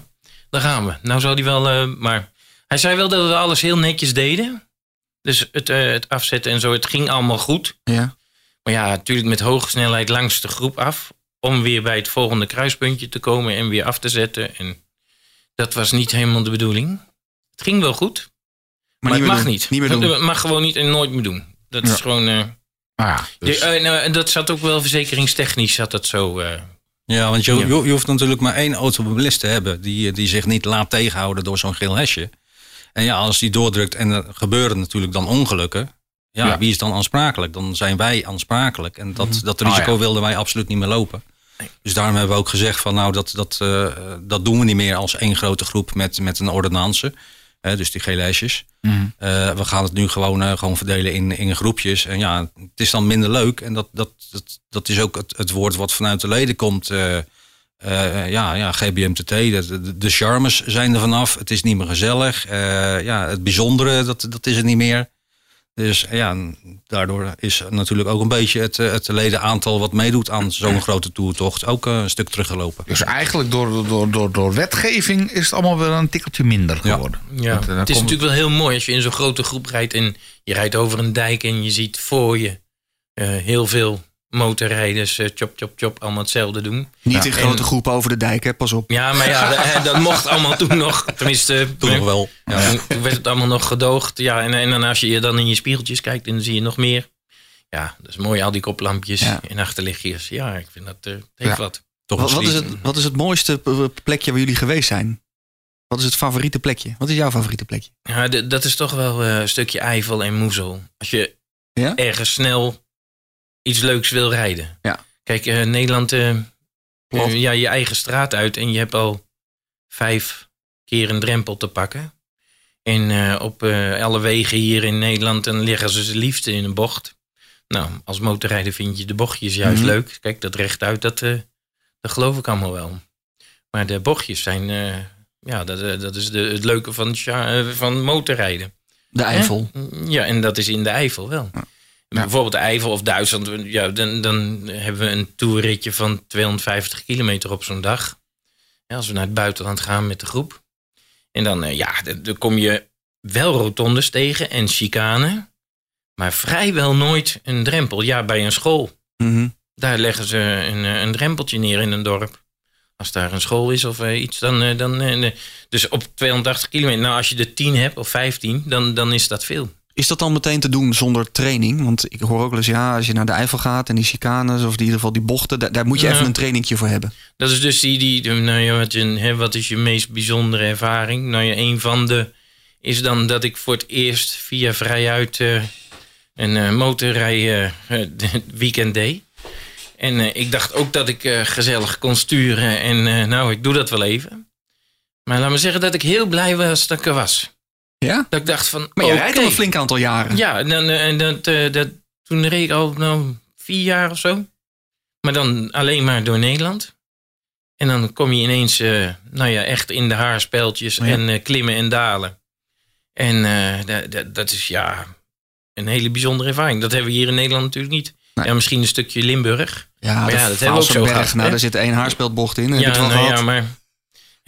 daar gaan we. Nou zou hij wel, eh, maar hij zei wel dat we alles heel netjes deden. Dus het, eh, het afzetten en zo, het ging allemaal goed. ja. Maar ja, natuurlijk met hoge snelheid langs de groep af. Om weer bij het volgende kruispuntje te komen en weer af te zetten. En dat was niet helemaal de bedoeling. Het ging wel goed, maar, niet het meer mag doen. niet. Niet meer doen. Het mag gewoon niet en nooit meer doen. Dat Ja. is gewoon. eh, Ah, ja, dus- de- eh, nou, en dat zat ook wel verzekeringstechnisch, zat dat zo. eh, Ja, want je, Ja. je, hoeft natuurlijk maar één automobilist te hebben die, die zich niet laat tegenhouden door zo'n geel hesje. En ja, als die doordrukt en er gebeuren natuurlijk dan ongelukken. Ja, Ja. wie is dan aansprakelijk? Dan zijn wij aansprakelijk. En dat, dat Ah, risico ja. wilden wij absoluut niet meer lopen. Dus daarom hebben we ook gezegd van nou, dat, dat, eh, dat doen we niet meer als één grote groep met, met een ordonnance. Hè, dus die gele hesjes. Mhm. Eh, we gaan het nu gewoon, eh, gewoon verdelen in, in groepjes. En ja, het is dan minder leuk. En dat, dat, dat, dat is ook het, het woord wat vanuit de leden komt. eh, ja, ja, GBMTT, de, de, de charmes zijn er vanaf. Het is niet meer gezellig. Ja, het bijzondere, dat, dat is het niet meer. Dus ja, en daardoor is natuurlijk ook een beetje het, eh, het ledenaantal wat meedoet aan zo'n grote toertocht ook eh, een stuk teruggelopen. Dus eigenlijk door, door, door, door wetgeving is het allemaal wel een tikkeltje minder geworden. Ja, Want, eh, het is komt- natuurlijk wel heel mooi als je in zo'n grote groep rijdt en je rijdt over een dijk en je ziet voor je eh, heel veel motorrijders eh, chop, chop, chop allemaal hetzelfde doen. Niet in en- grote groepen over de dijk, hè? Pas op. Ja, maar ja, dat, dat mocht allemaal toen nog. Tenminste, Toen nog wel. Ja. Toen, toen werd het allemaal nog gedoogd. Ja, en, en dan als je dan in je spiegeltjes kijkt, dan zie je nog meer. Ja, dat is mooi, al die koplampjes Ja. en achterlichtjes. Ja, ik vind dat het heeft Ja. wat. Toch Wat, is het, wat is het mooiste plekje waar jullie geweest zijn? Wat is het favoriete plekje? Wat is jouw favoriete plekje? Ja, dat is toch wel eh, een stukje Eifel en Moezel. Als je Ja? ergens snel iets leuks wil rijden. Ja. Kijk, eh, Nederland, eh, eh, ja, je eigen straat uit en je hebt al vijf keer een drempel te pakken. En op alle wegen hier in Nederland dan liggen ze het liefst in een bocht. Nou, als motorrijder vind je de bochtjes juist Mhm. leuk. Kijk, dat rechtuit, dat, dat geloof ik allemaal wel. Maar de bochtjes zijn, ja, dat, dat is de, het leuke van, van motorrijden. De Eifel. Hè? Ja, en dat is in de Eifel wel. Bijvoorbeeld de Eifel of Duitsland, ja, dan, dan hebben we een toerritje van 250 kilometer op zo'n dag. Ja, als we naar het buitenland gaan met de groep. En dan, eh, ja, dan kom je wel rotondes tegen en chicane, maar vrijwel nooit een drempel. Ja, bij een school, Mhm. daar leggen ze een, eh, een drempeltje neer in een dorp. Als daar een school is of eh, iets, dan. dan dus op 280 kilometer. Nou, als je er 10 hebt of 15, dan, dan is dat veel. Is dat dan meteen te doen zonder training? Want ik hoor ook wel eens, ja, als je naar de Eifel gaat en die chicanes of in ieder geval die bochten, daar, daar moet je even een trainingje voor hebben. Dat is dus die, die nou ja, wat, je, hè, wat is je meest bijzondere ervaring? Nou ja, een van de is dan dat ik voor het eerst via vrijuit eh een uh, motorrij eh, eh, <laughs> weekend deed. En eh, ik dacht ook dat ik eh, gezellig kon sturen en eh, nou, ik doe dat wel even. Maar laat me zeggen dat ik heel blij was dat ik er was. Ja? Dat ik dacht van, Maar je oké. rijdt al een flink aantal jaren. Ja, en, dan, eh, en dat, eh, dat, toen reed ik al nou, vier jaar of zo. Maar dan alleen maar door Nederland. En dan kom je ineens, eh, nou ja, echt in de haarspeltjes Ja. en klimmen en dalen. En dat, dat, dat is ja een hele bijzondere ervaring. Dat hebben we hier in Nederland natuurlijk niet. Nee. Ja, misschien een stukje Limburg. Ja, Maar ja, dat hebben we ook zo gehad, Nou, daar zit één haarspeldbocht in. Heb je ja, het wel nou gehad? ja, maar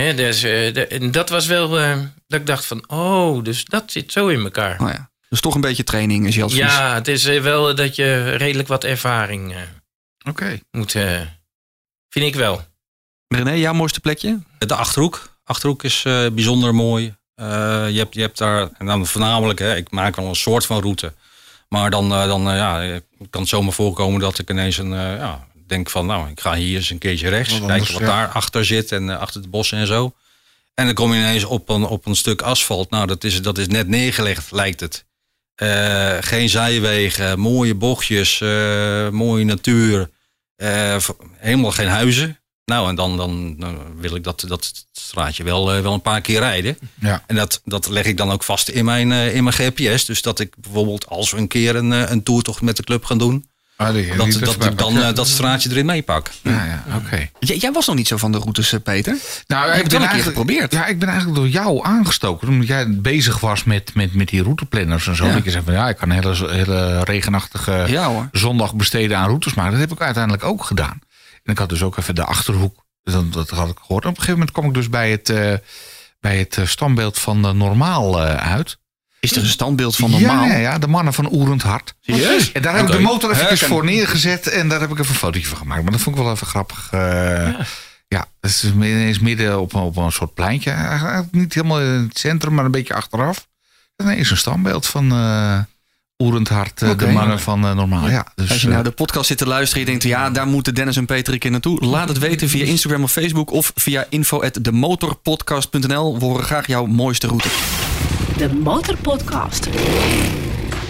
dus, eh, de- en dat was wel eh, dat ik dacht van, oh, dus dat zit zo in elkaar. Oh ja. Dus toch een beetje training is je advies. Ja, het is eh, wel dat je redelijk wat ervaring eh, Oké. moet. eh, vind ik wel. René, jouw mooiste plekje? De Achterhoek. Achterhoek is eh, bijzonder mooi. Eh, je, hebt, je hebt daar, en dan voornamelijk, hè, ik maak wel een soort van route. Maar dan, eh, dan ja, kan het zomaar voorkomen dat ik ineens een, eh, ja, denk van, nou, ik ga hier eens een keertje rechts. Wat kijken wat ja. daar achter zit en eh, achter de bossen en zo. En dan kom je ineens op een, op een stuk asfalt. Nou, dat is, dat is net neergelegd, lijkt het. Eh, geen zijwegen, mooie bochtjes, eh, mooie natuur. helemaal geen huizen. Nou, en dan, dan, dan wil ik dat, dat straatje wel, wel een paar keer rijden. Ja. En dat, dat leg ik dan ook vast in mijn, in mijn GPS. Dus dat ik bijvoorbeeld als we een keer een, een toertocht met de club gaan doen... Ah, die- die dat, ik dan eh, dat straatje erin meepak. Ja, ja, oké. Jij was nog niet zo van de routes, eh, Peter. Nou, heb het wel een keer geprobeerd. Ja, ik ben eigenlijk door jou aangestoken. Omdat jij bezig was met, met, met die routeplanners en zo. Ja. Dat je zei van ja, ik kan een hele, hele regenachtige Ja zondag besteden aan routes maken. Dat heb ik uiteindelijk ook gedaan. En ik had dus ook even de achterhoek. Dat, dat had ik gehoord. En op een gegeven moment kwam ik dus bij het, eh, bij het standbeeld van Normaal eh, uit. Is er een standbeeld van normaal? Ja, ja, ja, de mannen van Oerend Hart. Serieus? En daar heb ik de motor even Herken. voor neergezet. En daar heb ik even een fotootje van gemaakt. Maar dat vond ik wel even grappig. eh, ja. dat is ineens midden op, een- op een soort pleintje. Eigenlijk niet helemaal in het centrum, maar een beetje achteraf. En er is een standbeeld van eh Oerend Hart. eh. De mannen van Normaal. Ja, dus, Als je nou de podcast zit te luisteren en je denkt, ja, daar moeten Dennis en Peter een keer naartoe. Laat het weten via Instagram of Facebook of via info@demotorpodcast.nl. We horen graag jouw mooiste route. De Motorpodcast.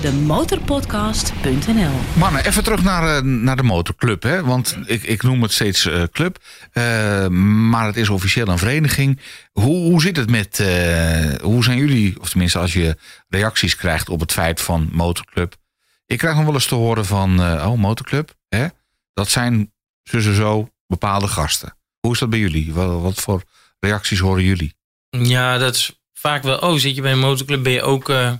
De Motorpodcast.nl Mannen, even terug naar, eh, naar de motorclub. Hè? Want ik, ik noem het steeds eh, club. Eh, maar het is officieel een vereniging. Hoe, hoe zit het met... eh, hoe zijn jullie, of tenminste als je reacties krijgt op het feit van motorclub. Ik krijg nog wel eens te horen van... eh, oh, motorclub, hè? dat zijn zo zo zo bepaalde gasten. Hoe is dat bij jullie? Wat, wat voor reacties horen jullie? Ja, dat is vaak wel. Oh, zit je bij een motorclub? Ben je ook. eh,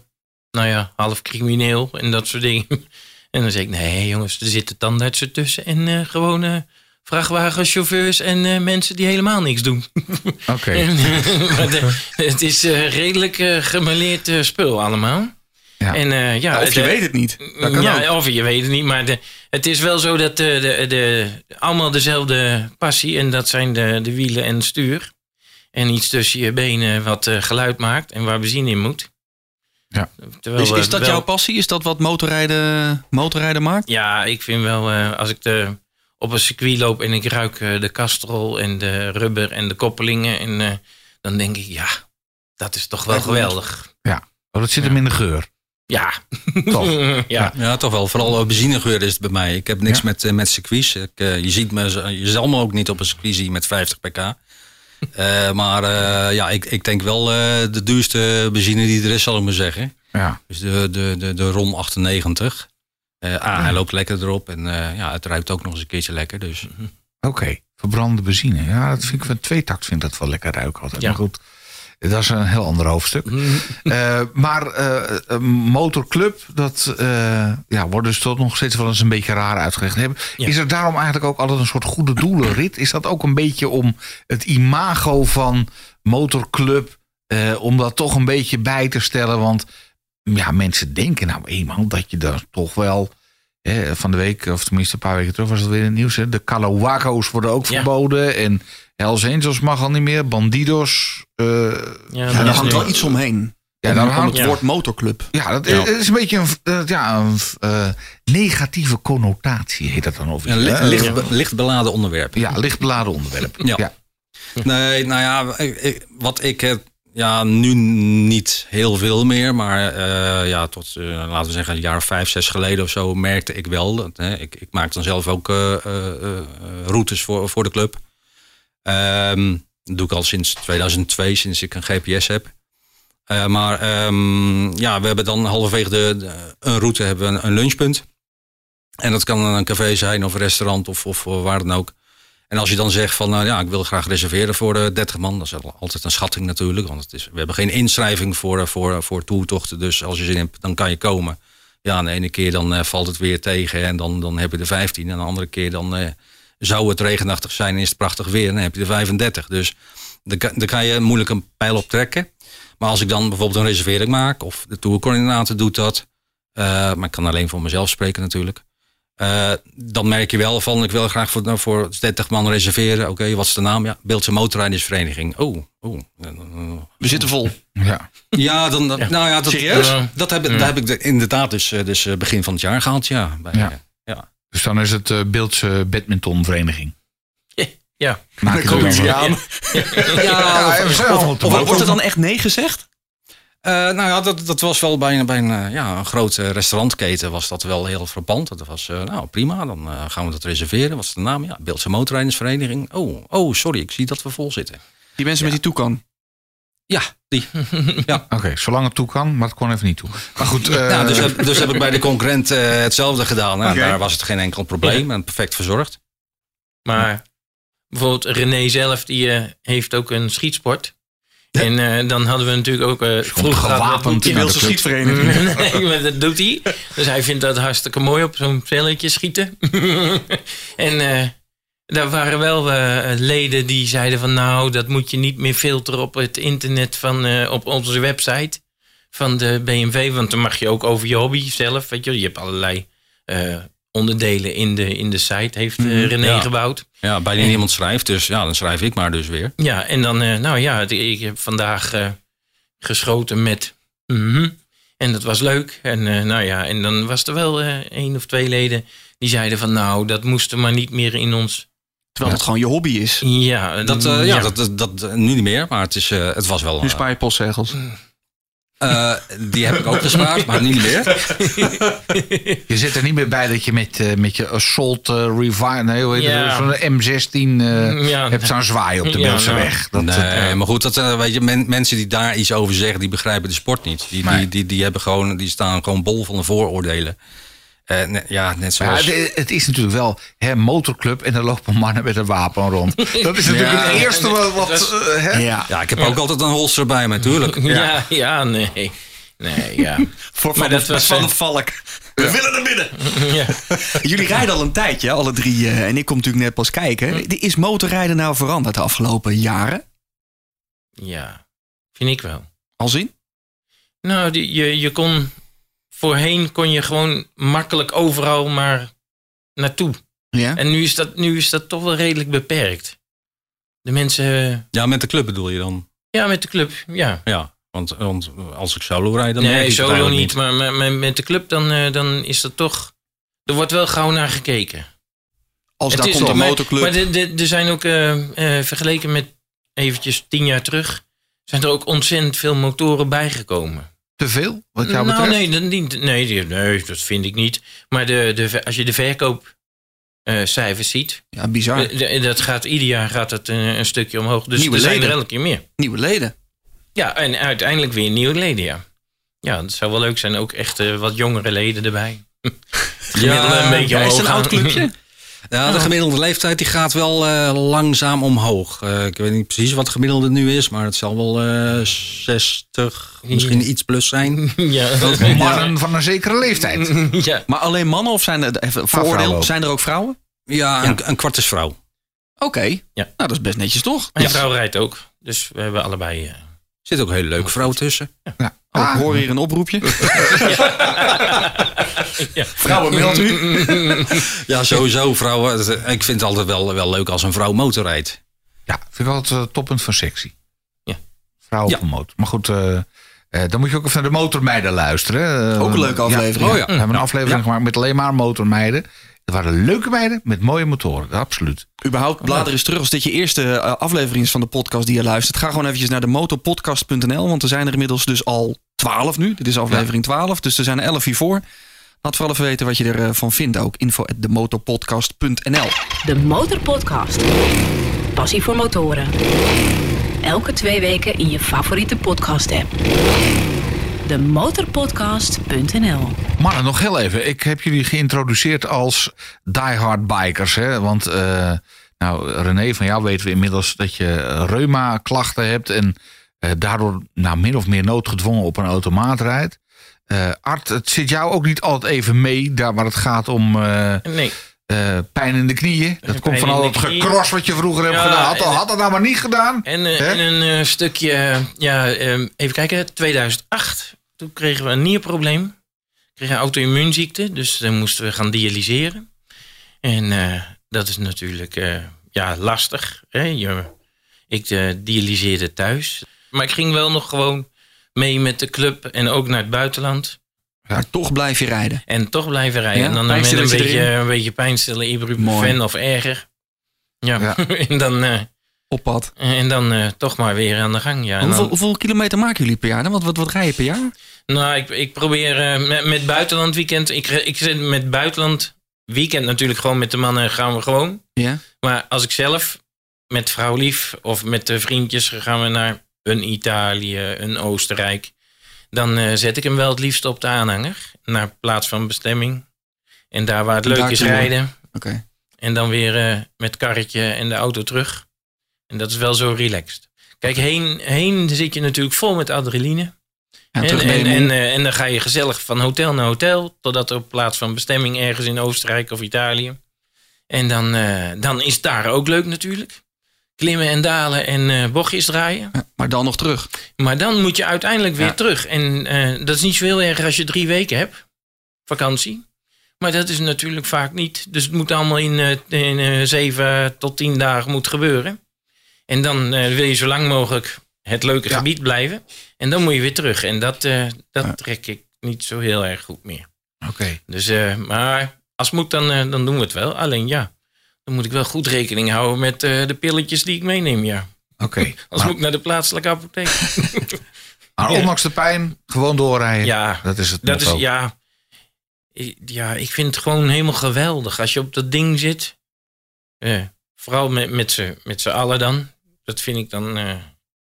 nou ja, half crimineel en dat soort dingen. <laughs> En dan zeg ik, nee jongens, er zitten tandartsen tussen en eh gewone vrachtwagenchauffeurs en eh, mensen die helemaal niks doen. <laughs> Oké. <laughs> Het is eh, redelijk gemêleerd eh, spul allemaal. Ja. En, eh, ja, of je de- weet het niet. Dat kan ja, ook. of je weet het niet, maar de, het is wel zo dat de, de, de, allemaal dezelfde passie en dat zijn de, de wielen en het stuur. En iets tussen je benen wat eh, geluid maakt en waar benzine in moet. Ja. Terwijl Is, dat wel- jouw passie? Is dat wat motorrijden, motorrijden maakt? Ja, ik vind wel, eh, als ik de, op een circuit loop en ik ruik eh, de kastrol en de rubber en de koppelingen. En, eh, dan denk ik, ja, dat is toch wel Echt goed. geweldig. Oh, dat zit hem in de geur. Ja. Toch? <laughs> ja. Ja, toch wel. Vooral benzinegeur is het bij mij. Ik heb niks Ja. met, met circuits. Ik, eh, je, ziet me, je zal me ook niet op een circuit zien met 50 pk. Eh, maar eh, ja, ik, ik denk wel eh, de duurste benzine die er is, zal ik maar zeggen. Ja. Dus de, de, de, de ROM 98. Eh ah, hij loopt lekker erop. En ja, het ruikt ook nog eens een keertje lekker. Dus Oké, verbrande benzine. Ja, dat vind ik van tweetakt vind ik dat wel lekker ruiken altijd. Ja. Maar goed, dat is een heel ander hoofdstuk. Eh, maar eh, motorclub, dat eh, ja, wordt dus toch nog steeds wel eens een beetje raar uitgelegd. Hebben. Ja. Is er daarom eigenlijk ook altijd een soort goede doelenrit? Is dat ook een beetje om het imago van motorclub, om dat toch een beetje bij te stellen? Want ja, mensen denken nou eenmaal dat je daar toch wel... hè, van de week, of tenminste een paar weken terug was het weer in het nieuws. Hè, de Calawaco's worden ook Ja. verboden. En Hells Angels mag al niet meer. Bandidos. Eh, Ja, daar hangt wel iets omheen. Ja, daar hangt- het ja. woord motorclub. Ja, dat Ja. is een beetje een, eh, ja, een eh, negatieve connotatie, heet dat dan over. een li- licht, be- licht beladen onderwerp. Ja, lichtbeladen onderwerp. Ja. ja. Nee, nou ja, ik- ik- wat ik eh, ja, nu niet heel veel meer, maar eh, ja, tot eh, laten we zeggen een jaar of vijf, zes geleden of zo merkte ik wel. Dat, hè, ik, ik maak dan zelf ook eh, eh, eh, routes voor, voor de club. Ehm, dat doe ik al sinds 2002, sinds ik een GPS heb. Eh, maar ehm, ja, we hebben dan halverwege de, een route hebben een, lunchpunt. En dat kan een café zijn of een restaurant of, of waar dan ook. En als je dan zegt van, nou ja, ik wil graag reserveren voor de 30 man, dat is al- altijd een schatting natuurlijk. Want het is, we hebben geen inschrijving voor, eh, voor, voor toertochten. Dus als je zin hebt, dan kan je komen. Ja, de ene keer dan eh, valt het weer tegen en dan, dan heb je de 15. En de andere keer dan eh, zou het regenachtig zijn en is het prachtig weer en dan heb je de 35. Dus daar kan, daar kan je moeilijk een pijl op trekken. Maar als ik dan bijvoorbeeld een reservering maak, of de tourcoördinator doet dat. eh, maar ik kan alleen voor mezelf spreken natuurlijk. Eh, dan merk je wel van, ik wil graag voor, voor 30 man reserveren. Oké, wat is de naam? Ja, Beeldse Motorrijdersvereniging. Oh, oh. We zitten vol. Ja. Ja, dan, nou ja, dat, Serieus? Dat heb, heb ik de- inderdaad dus, eh, dus begin van het jaar gehaald, ja. Bij, Ja. Ja. Dus dan is het eh Beeldse badmintonvereniging. Ja. Maak het er iets dan aan. Ja, te <laughs> Of wordt er dan echt nee gezegd? Eh, nou ja, dat, dat was wel bij, een- bij een, eh, ja, een grote restaurantketen was dat wel heel verband. Dat was, eh, nou prima, dan eh, gaan we dat reserveren. Wat is de naam? Ja, Beeldse Motorrijdersvereniging. Oh, oh, sorry, ik zie dat we vol zitten. Die mensen met die toekan. Ja, die. <laughs> Oké, zolang het toe kan, maar het kon even niet toe. Maar goed, eh, Ja, dus, heb, dus heb ik bij de concurrent eh, hetzelfde gedaan. Nou. Daar was het geen enkel probleem Ja. en perfect verzorgd. Maar bijvoorbeeld René zelf, die eh, heeft ook een schietsport. En eh, dan hadden we natuurlijk ook... eh vroeger gewapend de club. schietvereniging. <laughs> nee, maar dat doet hij. Dus hij vindt dat hartstikke mooi op zo'n velletje schieten. <laughs> en eh, daar waren wel eh, leden die zeiden van... nou, dat moet je niet meer filteren op het internet van eh, op onze website van de BMW. Want dan mag je ook over je hobby zelf, weet je. Je hebt allerlei eh, onderdelen in de, in de site, heeft eh, René ja. gebouwd. Ja, bijna niemand schrijft, dus ja, dan schrijf ik maar dus weer. Ja, en dan, nou ja, ik heb vandaag geschoten met. mhm. En dat was leuk. En nou ja, en dan was er wel één of twee leden die zeiden van, nou, dat moest er maar niet meer in ons. Terwijl het gewoon je hobby is. Ja, Dat, mm, eh, ja, Dat, dat, dat, eh, nu niet meer, maar het, is, eh, het was wel... Nu spaar je postzegels. eh, die heb ik ook gespaard, maar nu niet meer. <laughs> je zit er niet meer bij dat je met, eh, met je assault uh, revive, nee, hoe heet Ja. het, zo'n M16 eh, Ja. hebt staan zwaaien op de Ja, Beeldse weg. Dat, nee, eh, maar goed, dat zijn weet je, men- mensen die daar iets over zeggen, die begrijpen de sport niet. Die, die, die, die, hebben gewoon, die staan gewoon bol van de vooroordelen. Eh, ne- ja, net ja, zoals... het, het is natuurlijk wel hè, motorclub en er lopen mannen met een wapen rond. <laughs> Dat is natuurlijk Ja. het eerste wat... <laughs> wat eh, hè? Ja. Ja, ik heb ook altijd een holster bij me, natuurlijk. <laughs> Ja, ja, nee. Nee, ja. Voor Maar van, dat de, was, van de valk. We willen er binnen. ja. Jullie rijden al een tijdje, alle drie. eh, en ik kom natuurlijk net pas kijken. Is motorrijden nou veranderd de afgelopen jaren? ja, vind ik wel. Al zien? Nou, die, je, je kon... Voorheen kon je gewoon makkelijk overal maar naartoe. Ja. En nu is dat, nu is dat toch wel redelijk beperkt. De mensen... eh, Ja, met de club bedoel je dan? Ja, met de club, ja. Ja, want, want als ik solo rijd, dan nee, het solo niet. Maar met- met, met de club, dan, eh, dan is dat toch... Er wordt wel gauw naar gekeken. Als Het daar komt een motorclub. Maar de- de- er zijn ook, eh, eh, vergeleken met eventjes tien jaar terug... zijn er ook ontzettend veel motoren bijgekomen. Te veel, wat jou nou, betreft? nee, dat nee, dat vind ik niet. Maar de, de, als je de verkoopcijfers ziet... ja, bizar. eh, de- dat gaat, ieder jaar gaat dat een, een stukje omhoog. Dus Nieuwe er zijn er leden. elke keer meer. Nieuwe leden. Ja, en uiteindelijk weer nieuwe leden, ja. Ja, dat zou wel leuk zijn. Ook echt eh, wat jongere leden erbij. <laughs> Gemiddelde een beetje ja, is het een oud clubje? <laughs> Ja, de gemiddelde leeftijd die gaat wel eh, langzaam omhoog. Eh, ik weet niet precies wat de gemiddelde nu is, maar het zal wel eh 60, misschien iets plus zijn. <laughs> ja. Mannen van een zekere leeftijd. <laughs> ja. Maar alleen mannen of zijn er, even zijn er ook vrouwen? Ja, Een, een kwart is vrouw. Oké. Ja. Nou, dat is best netjes toch? Mijn vrouw rijdt ook. Dus we hebben allebei... eh, Zit ook een hele leuke vrouw tussen. Ja. Oh, Ah, ik hoor hier een oproepje. <laughs> ja. Vrouwen meldt u. Ja, sowieso vrouwen. Ik vind het altijd wel, wel leuk als een vrouw motorrijdt. ja, vind ik altijd het toppunt van sexy. Ja. Vrouw op Ja. motor. Maar goed, eh, eh, dan moet je ook even naar de motormeiden luisteren. Eh, Ook een leuke aflevering. Ja, Oh ja. We hebben een aflevering gemaakt met alleen maar motormeiden. Het waren leuke meiden met mooie motoren, absoluut. Überhaupt, blader eens terug als dit je eerste eh, aflevering is van de podcast die je luistert. Ga gewoon eventjes naar de motorpodcast.nl, want er zijn er inmiddels dus al 12 nu. Dit is aflevering 12, dus er zijn er 11 hiervoor. Laat vooral even weten wat je ervan vindt ook. Info at demotorpodcast.nl De Motorpodcast. Passie voor motoren. Elke twee weken in je favoriete podcast-app. De Motorpodcast.nl. Mannen, nog heel even. Ik heb jullie geïntroduceerd als diehard bikers. Hè? Want eh, nou, René, van jou weten we inmiddels dat je reuma-klachten hebt. En eh, daardoor nou, min of meer noodgedwongen op een automaat rijdt. Eh, Art, het zit jou ook niet altijd even mee. Daar waar het gaat om eh, Nee. eh, pijn in de knieën. Dat Pijn komt van al knieën. gekros wat je vroeger hebt Ja, gedaan. Had, en- had dat nou maar niet gedaan. En, en een eh, stukje, ja, eh, even kijken, 2008. Toen kregen we een nierprobleem. Kregen een auto-immuunziekte, dus dan moesten we gaan dialyseren. En eh, dat is natuurlijk eh, ja, lastig. Hè? Je, ik eh, dialyseerde thuis. Maar ik ging wel nog gewoon mee met de club en ook naar het buitenland. Maar toch blijf je rijden. En toch blijven rijden. Ja, en dan met een beetje, een beetje pijnstiller, ibuprofen of erger. Ja, Ja. <laughs> en dan, Op pad. en dan eh, toch maar weer aan de gang. Ja. Hoeveel, dan- hoeveel kilometer maken jullie per jaar? dan? Wat, wat, wat rij je per jaar? Nou, ik, ik probeer eh, met, met buitenland weekend. Ik, ik zit met buitenland weekend natuurlijk gewoon met de mannen gaan we gewoon. Ja. Maar als ik zelf met vrouw lief of met de vriendjes gaan we naar een Italië, een Oostenrijk. Dan eh, zet ik hem wel het liefst op de aanhanger. Naar plaats van bestemming. En daar waar het leuk is rijden. Oké. En dan weer met karretje en de auto terug. En dat is wel zo relaxed. Kijk, heen, heen zit je natuurlijk vol met adrenaline. En, en, en, eh, en dan ga je gezellig van hotel naar hotel. Totdat er op plaats van bestemming ergens in Oostenrijk of Italië. En dan, eh, dan is het daar ook leuk natuurlijk. Klimmen en dalen en eh, bochtjes draaien. Maar dan nog terug. Maar dan moet je uiteindelijk weer Ja. terug. En dat is niet zo heel erg als je drie weken hebt. Vakantie. Maar dat is natuurlijk vaak niet. Dus het moet allemaal in, in zeven tot tien dagen moet gebeuren. En dan eh, wil je zo lang mogelijk het leuke Ja. gebied blijven. En dan moet je weer terug. En dat, eh, dat Ja. trek ik niet zo heel erg goed meer. Oké. Dus, eh, maar als het moet, dan, dan doen we het wel. Alleen ja, dan moet ik wel goed rekening houden met de pilletjes die ik meeneem. Ja. Oké. <laughs> Maar, moet ik naar de plaatselijke apotheek. <laughs> maar ondanks de pijn, gewoon doorrijden. Ja, Dat is het Dat is, ja, ja, ik vind het gewoon helemaal geweldig. Als je op dat ding zit, vooral met, met z'n met z'n allen dan. Dat vind ik dan eh,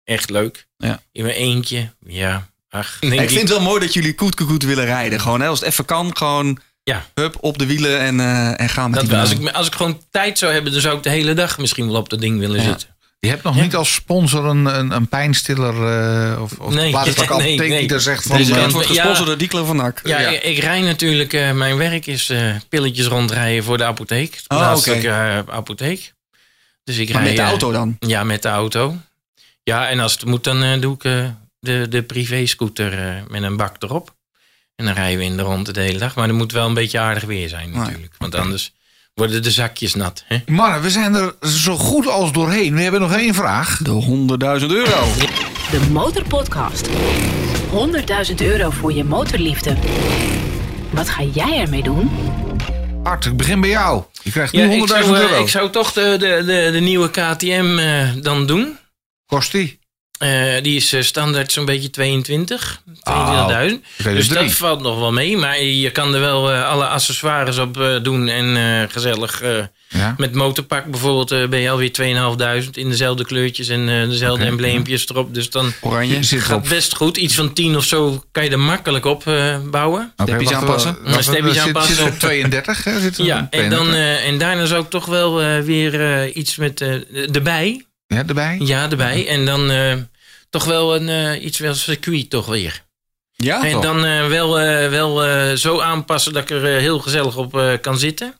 echt leuk. Ja. In mijn eentje, ja. Ach, ik ik- vind het wel mooi dat jullie koet koet koet willen rijden. Gewoon, hè, als het even kan, gewoon Ja. hup, op de wielen en, eh, en gaan met dat die wel. als, ik, als ik gewoon tijd zou hebben, dan zou ik de hele dag misschien wel op dat ding willen Ja. zitten. Je hebt nog niet als sponsor een, een, een pijnstiller uh, of, of Nee, plaatselijke <laughs> nee, apotheek nee. die daar zegt van... Deze eh, kant wordt ja. gesponsord door Dieklo van Nak. Ja, Ja. Ik, ik rij natuurlijk, eh, mijn werk is eh, pilletjes rondrijden voor de apotheek. De Oh, plaatselijke eh, apotheek. Dus ik Maar rij, met de eh, auto dan? Ja, met de auto. Ja, en als het moet, dan eh, doe ik eh, de, de privé-scooter eh, met een bak erop. En dan rijden we in de ronde de hele dag. Maar er moet wel een beetje aardig weer zijn natuurlijk. Want anders worden de zakjes nat. Hè? Mannen, we zijn er zo goed als doorheen. We hebben nog één vraag. De 100.000 euro. De Motorpodcast. 100.000 euro voor je motorliefde. Wat ga jij ermee doen? Art, ik begin bij jou. Je krijgt Ja, nu 100.000 ik, zou, eh, euro. ik zou toch de, de, de, de nieuwe KTM eh, dan doen. Kost die? Eh, die is standaard zo'n beetje 22. 22.000. dus dus drie. dat valt nog wel mee. Maar je kan er wel alle accessoires op doen. En gezellig Ja? met motorpak bijvoorbeeld eh, ben je alweer 2.500 in dezelfde kleurtjes en eh, dezelfde embleempjes erop. Dus dan Oranje. Zit gaat het best goed. Iets van 10 of zo kan je er makkelijk op eh, bouwen. Stepjes wacht, aanpassen? wacht, Stepjes zit- aanpassen. Zit op 32, hè? Zit er Ja, op en, dan, 32? eh, en daarna zou ik toch wel eh, weer eh, iets met eh erbij. Ja, erbij? Ja, erbij. En dan eh, toch wel een, eh, iets wel circuit toch weer. Ja? En dan eh, wel, eh, wel eh, zo aanpassen dat ik er heel gezellig op eh, kan zitten.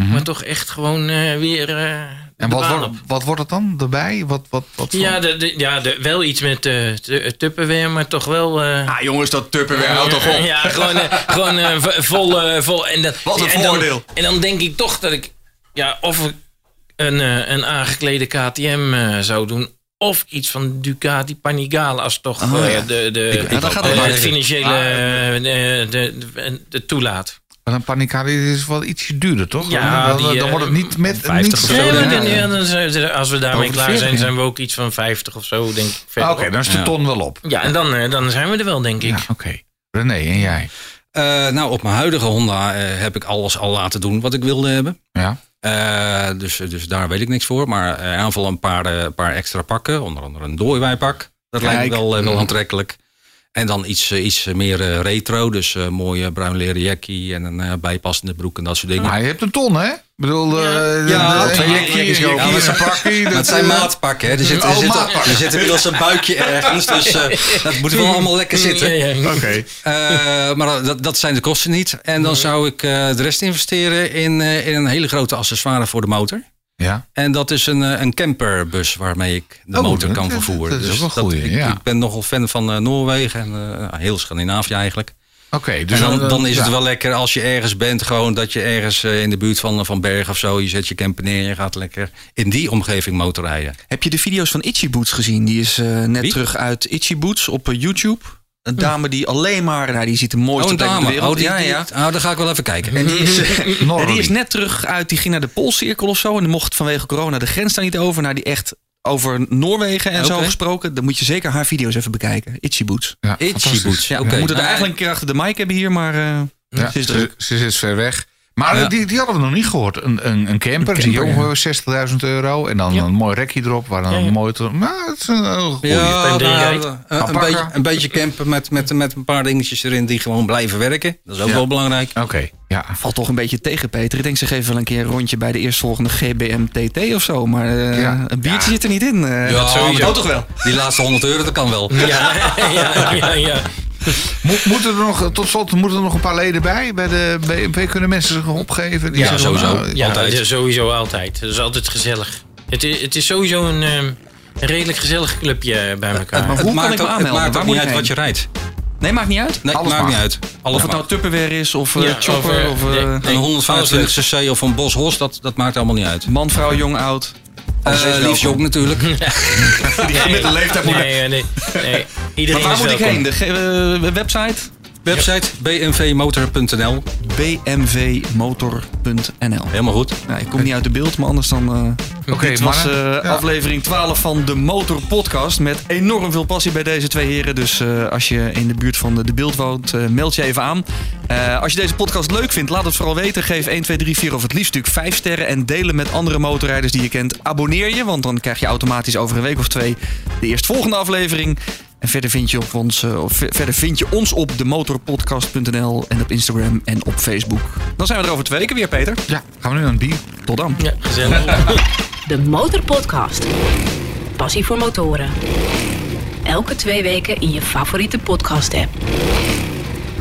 Mhm. Maar toch echt gewoon eh, weer eh, En de wat baan wordt, op. wat wordt het dan erbij? Wat, wat, wat voor- Ja, de, de- ja de, wel iets met eh tu- Tupperware, maar toch wel... eh, Ah jongens, dat Tupperware, houd toch op. <laughs> Ja, gewoon, eh, gewoon eh, vol, eh, vol. En dat, Wat een en dan- voordeel. en dan denk ik toch dat ik, ja, of ik een, eh, een aangeklede KTM eh, zou doen. Of iets van Ducati Panigale als toch Oh, ja. de, ja, financiële eh, de, de, de toelaat. Maar een panikari is wel ietsje duurder, toch? Ja, dan, die, dan, eh, wordt het niet met... 50 niet of zo, Nee, dan- als we daarmee klaar 40, zijn, zijn we ook iets van 50 of zo, denk ik. Ah, verder Oké, dan is de Ja. ton wel op. Ja, en dan, eh, dan zijn we er wel, denk ik. Ja, oké. René, en jij? Eh, nou, op mijn huidige Honda eh, heb ik alles al laten doen wat ik wilde hebben. Ja? Eh, dus, dus daar weet ik niks voor. Maar eh, aanval een paar, eh, paar extra pakken. Onder andere een dooiwijpak. Dat lijkt me wel, eh, wel aantrekkelijk. En dan iets, eh, iets meer eh, retro. Dus eh mooie bruin leren jackie en een eh, bijpassende broek en dat soort dingen. Maar je hebt een ton, hè? Ik bedoel, eh Ja, dat het zijn eh, maatpakken. Hè. Er zit, er Oh, zit, er zit inmiddels een buikje ergens. Dus eh, dat moet wel allemaal lekker zitten. Ja, ja. Oké. Eh, maar dat, dat zijn de kosten niet. En dan zou ik eh, de rest investeren in, eh, in een hele grote accessoire voor de motor. Ja. En dat is een, eh, een camperbus waarmee ik de Oh, motor dat- kan vervoeren. dat is Dus goeie, ik, ja. ik ben nogal fan van eh, Noorwegen en eh, heel Scandinavië eigenlijk. Oké, dus en dan, dan is het wel lekker als je ergens bent, gewoon dat je ergens in de buurt van, van Berg of zo, je zet je camper neer en je gaat lekker in die omgeving motorrijden. Heb je de video's van Itchy Boots gezien? Die is net Wie? terug uit Itchy Boots op YouTube. Een dame die alleen maar, nou, die ziet de mooiste Oh, plek op de dame. wereld. Oh, die, ja, die- ja. oh, daar ga ik wel even kijken. En die is, <laughs> en Norrie. die is net terug uit, die ging naar de Poolcirkel of zo. En die mocht vanwege corona de grens daar niet over. Nou, die echt over Noorwegen en zo gesproken. Dan moet je zeker haar video's even bekijken. Itchy Boots. Ja, Itchy. Boots. Ja, We oké. moeten er Nou, eigenlijk een keer achter de mic hebben hier, maar eh, Ja, ze is ze, druk. ze zit ver weg. Maar Ja. die, die hadden we nog niet gehoord. Een, een, een camper, Een die camper, ongeveer 60.000 euro. En dan Ja. een mooi rekje erop. Waar dan Ja, ja. een mooi... Nou, het is een. Ja, Een nou, beetje, een beetje campen met, met, met een paar dingetjes erin die gewoon blijven werken. Dat is ook Ja. wel belangrijk. Oké, ja. Valt toch een beetje tegen, Peter. Ik denk, ze geven wel een keer een rondje bij de eerstvolgende GBM TT of zo. Maar eh, Ja. een biertje Ja. zit er niet in. eh. Ja, sowieso. Oh, toch wel? Die laatste 100 euro, dat kan wel. Ja, <laughs> ja, ja, ja. <laughs> Mo- moeten er nog, tot slot, moeten er nog een paar leden bij? Bij de BNP kunnen mensen zich opgeven? Die Ja, sowieso. nou, Ja, Altijd. dat is sowieso altijd. Dat is altijd gezellig. Het is, het is sowieso een, ehm, een redelijk gezellig clubje bij elkaar. maar Het hoe kan maakt ik me het aanmelden? maakt Waar ook moet niet uit wat je rijdt. Nee, maakt niet uit. Nee, Alles maakt mag. niet uit. Alles Of het nou. Tupperware is of eh, Ja, Chopper of, eh, of eh, nee, Een nee. 125 cc of een Bos Hos, dat, dat maakt allemaal niet uit. man, vrouw, jong, oud. Eh liefst ook natuurlijk. <laughs> Die met de leeftijd moet- Nee, nee, nee. nee. Iedereen Maar waar moet ik heen? De eh, website? Website bmvmotor.nl. bmvmotor.nl Helemaal goed. nou, Ik kom niet uit de beeld, maar anders dan... eh Oké, dit was eh, Ja. aflevering 12 van de Motor Podcast. Met enorm veel passie bij deze twee heren. Dus eh, als je in de buurt van de, de beeld woont, eh, meld je even aan. Eh, als je deze podcast leuk vindt, laat het vooral weten. Geef 1, 2, 3, 4 of het liefst natuurlijk 5 sterren. En deel hem met andere motorrijders die je kent. Abonneer je, want dan krijg je automatisch over een week of twee de eerstvolgende aflevering. En verder vind je, op ons, eh, of ver- verder vind je ons op demotorpodcast.nl en op Instagram en op Facebook. Dan zijn we er over twee weken weer, Peter. Ja, gaan we nu naar een bier. Tot dan. Ja, gezellig. <laughs> De Motorpodcast. passie voor motoren. Elke twee weken in je favoriete podcast-app.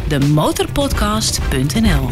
De motorpodcast.nl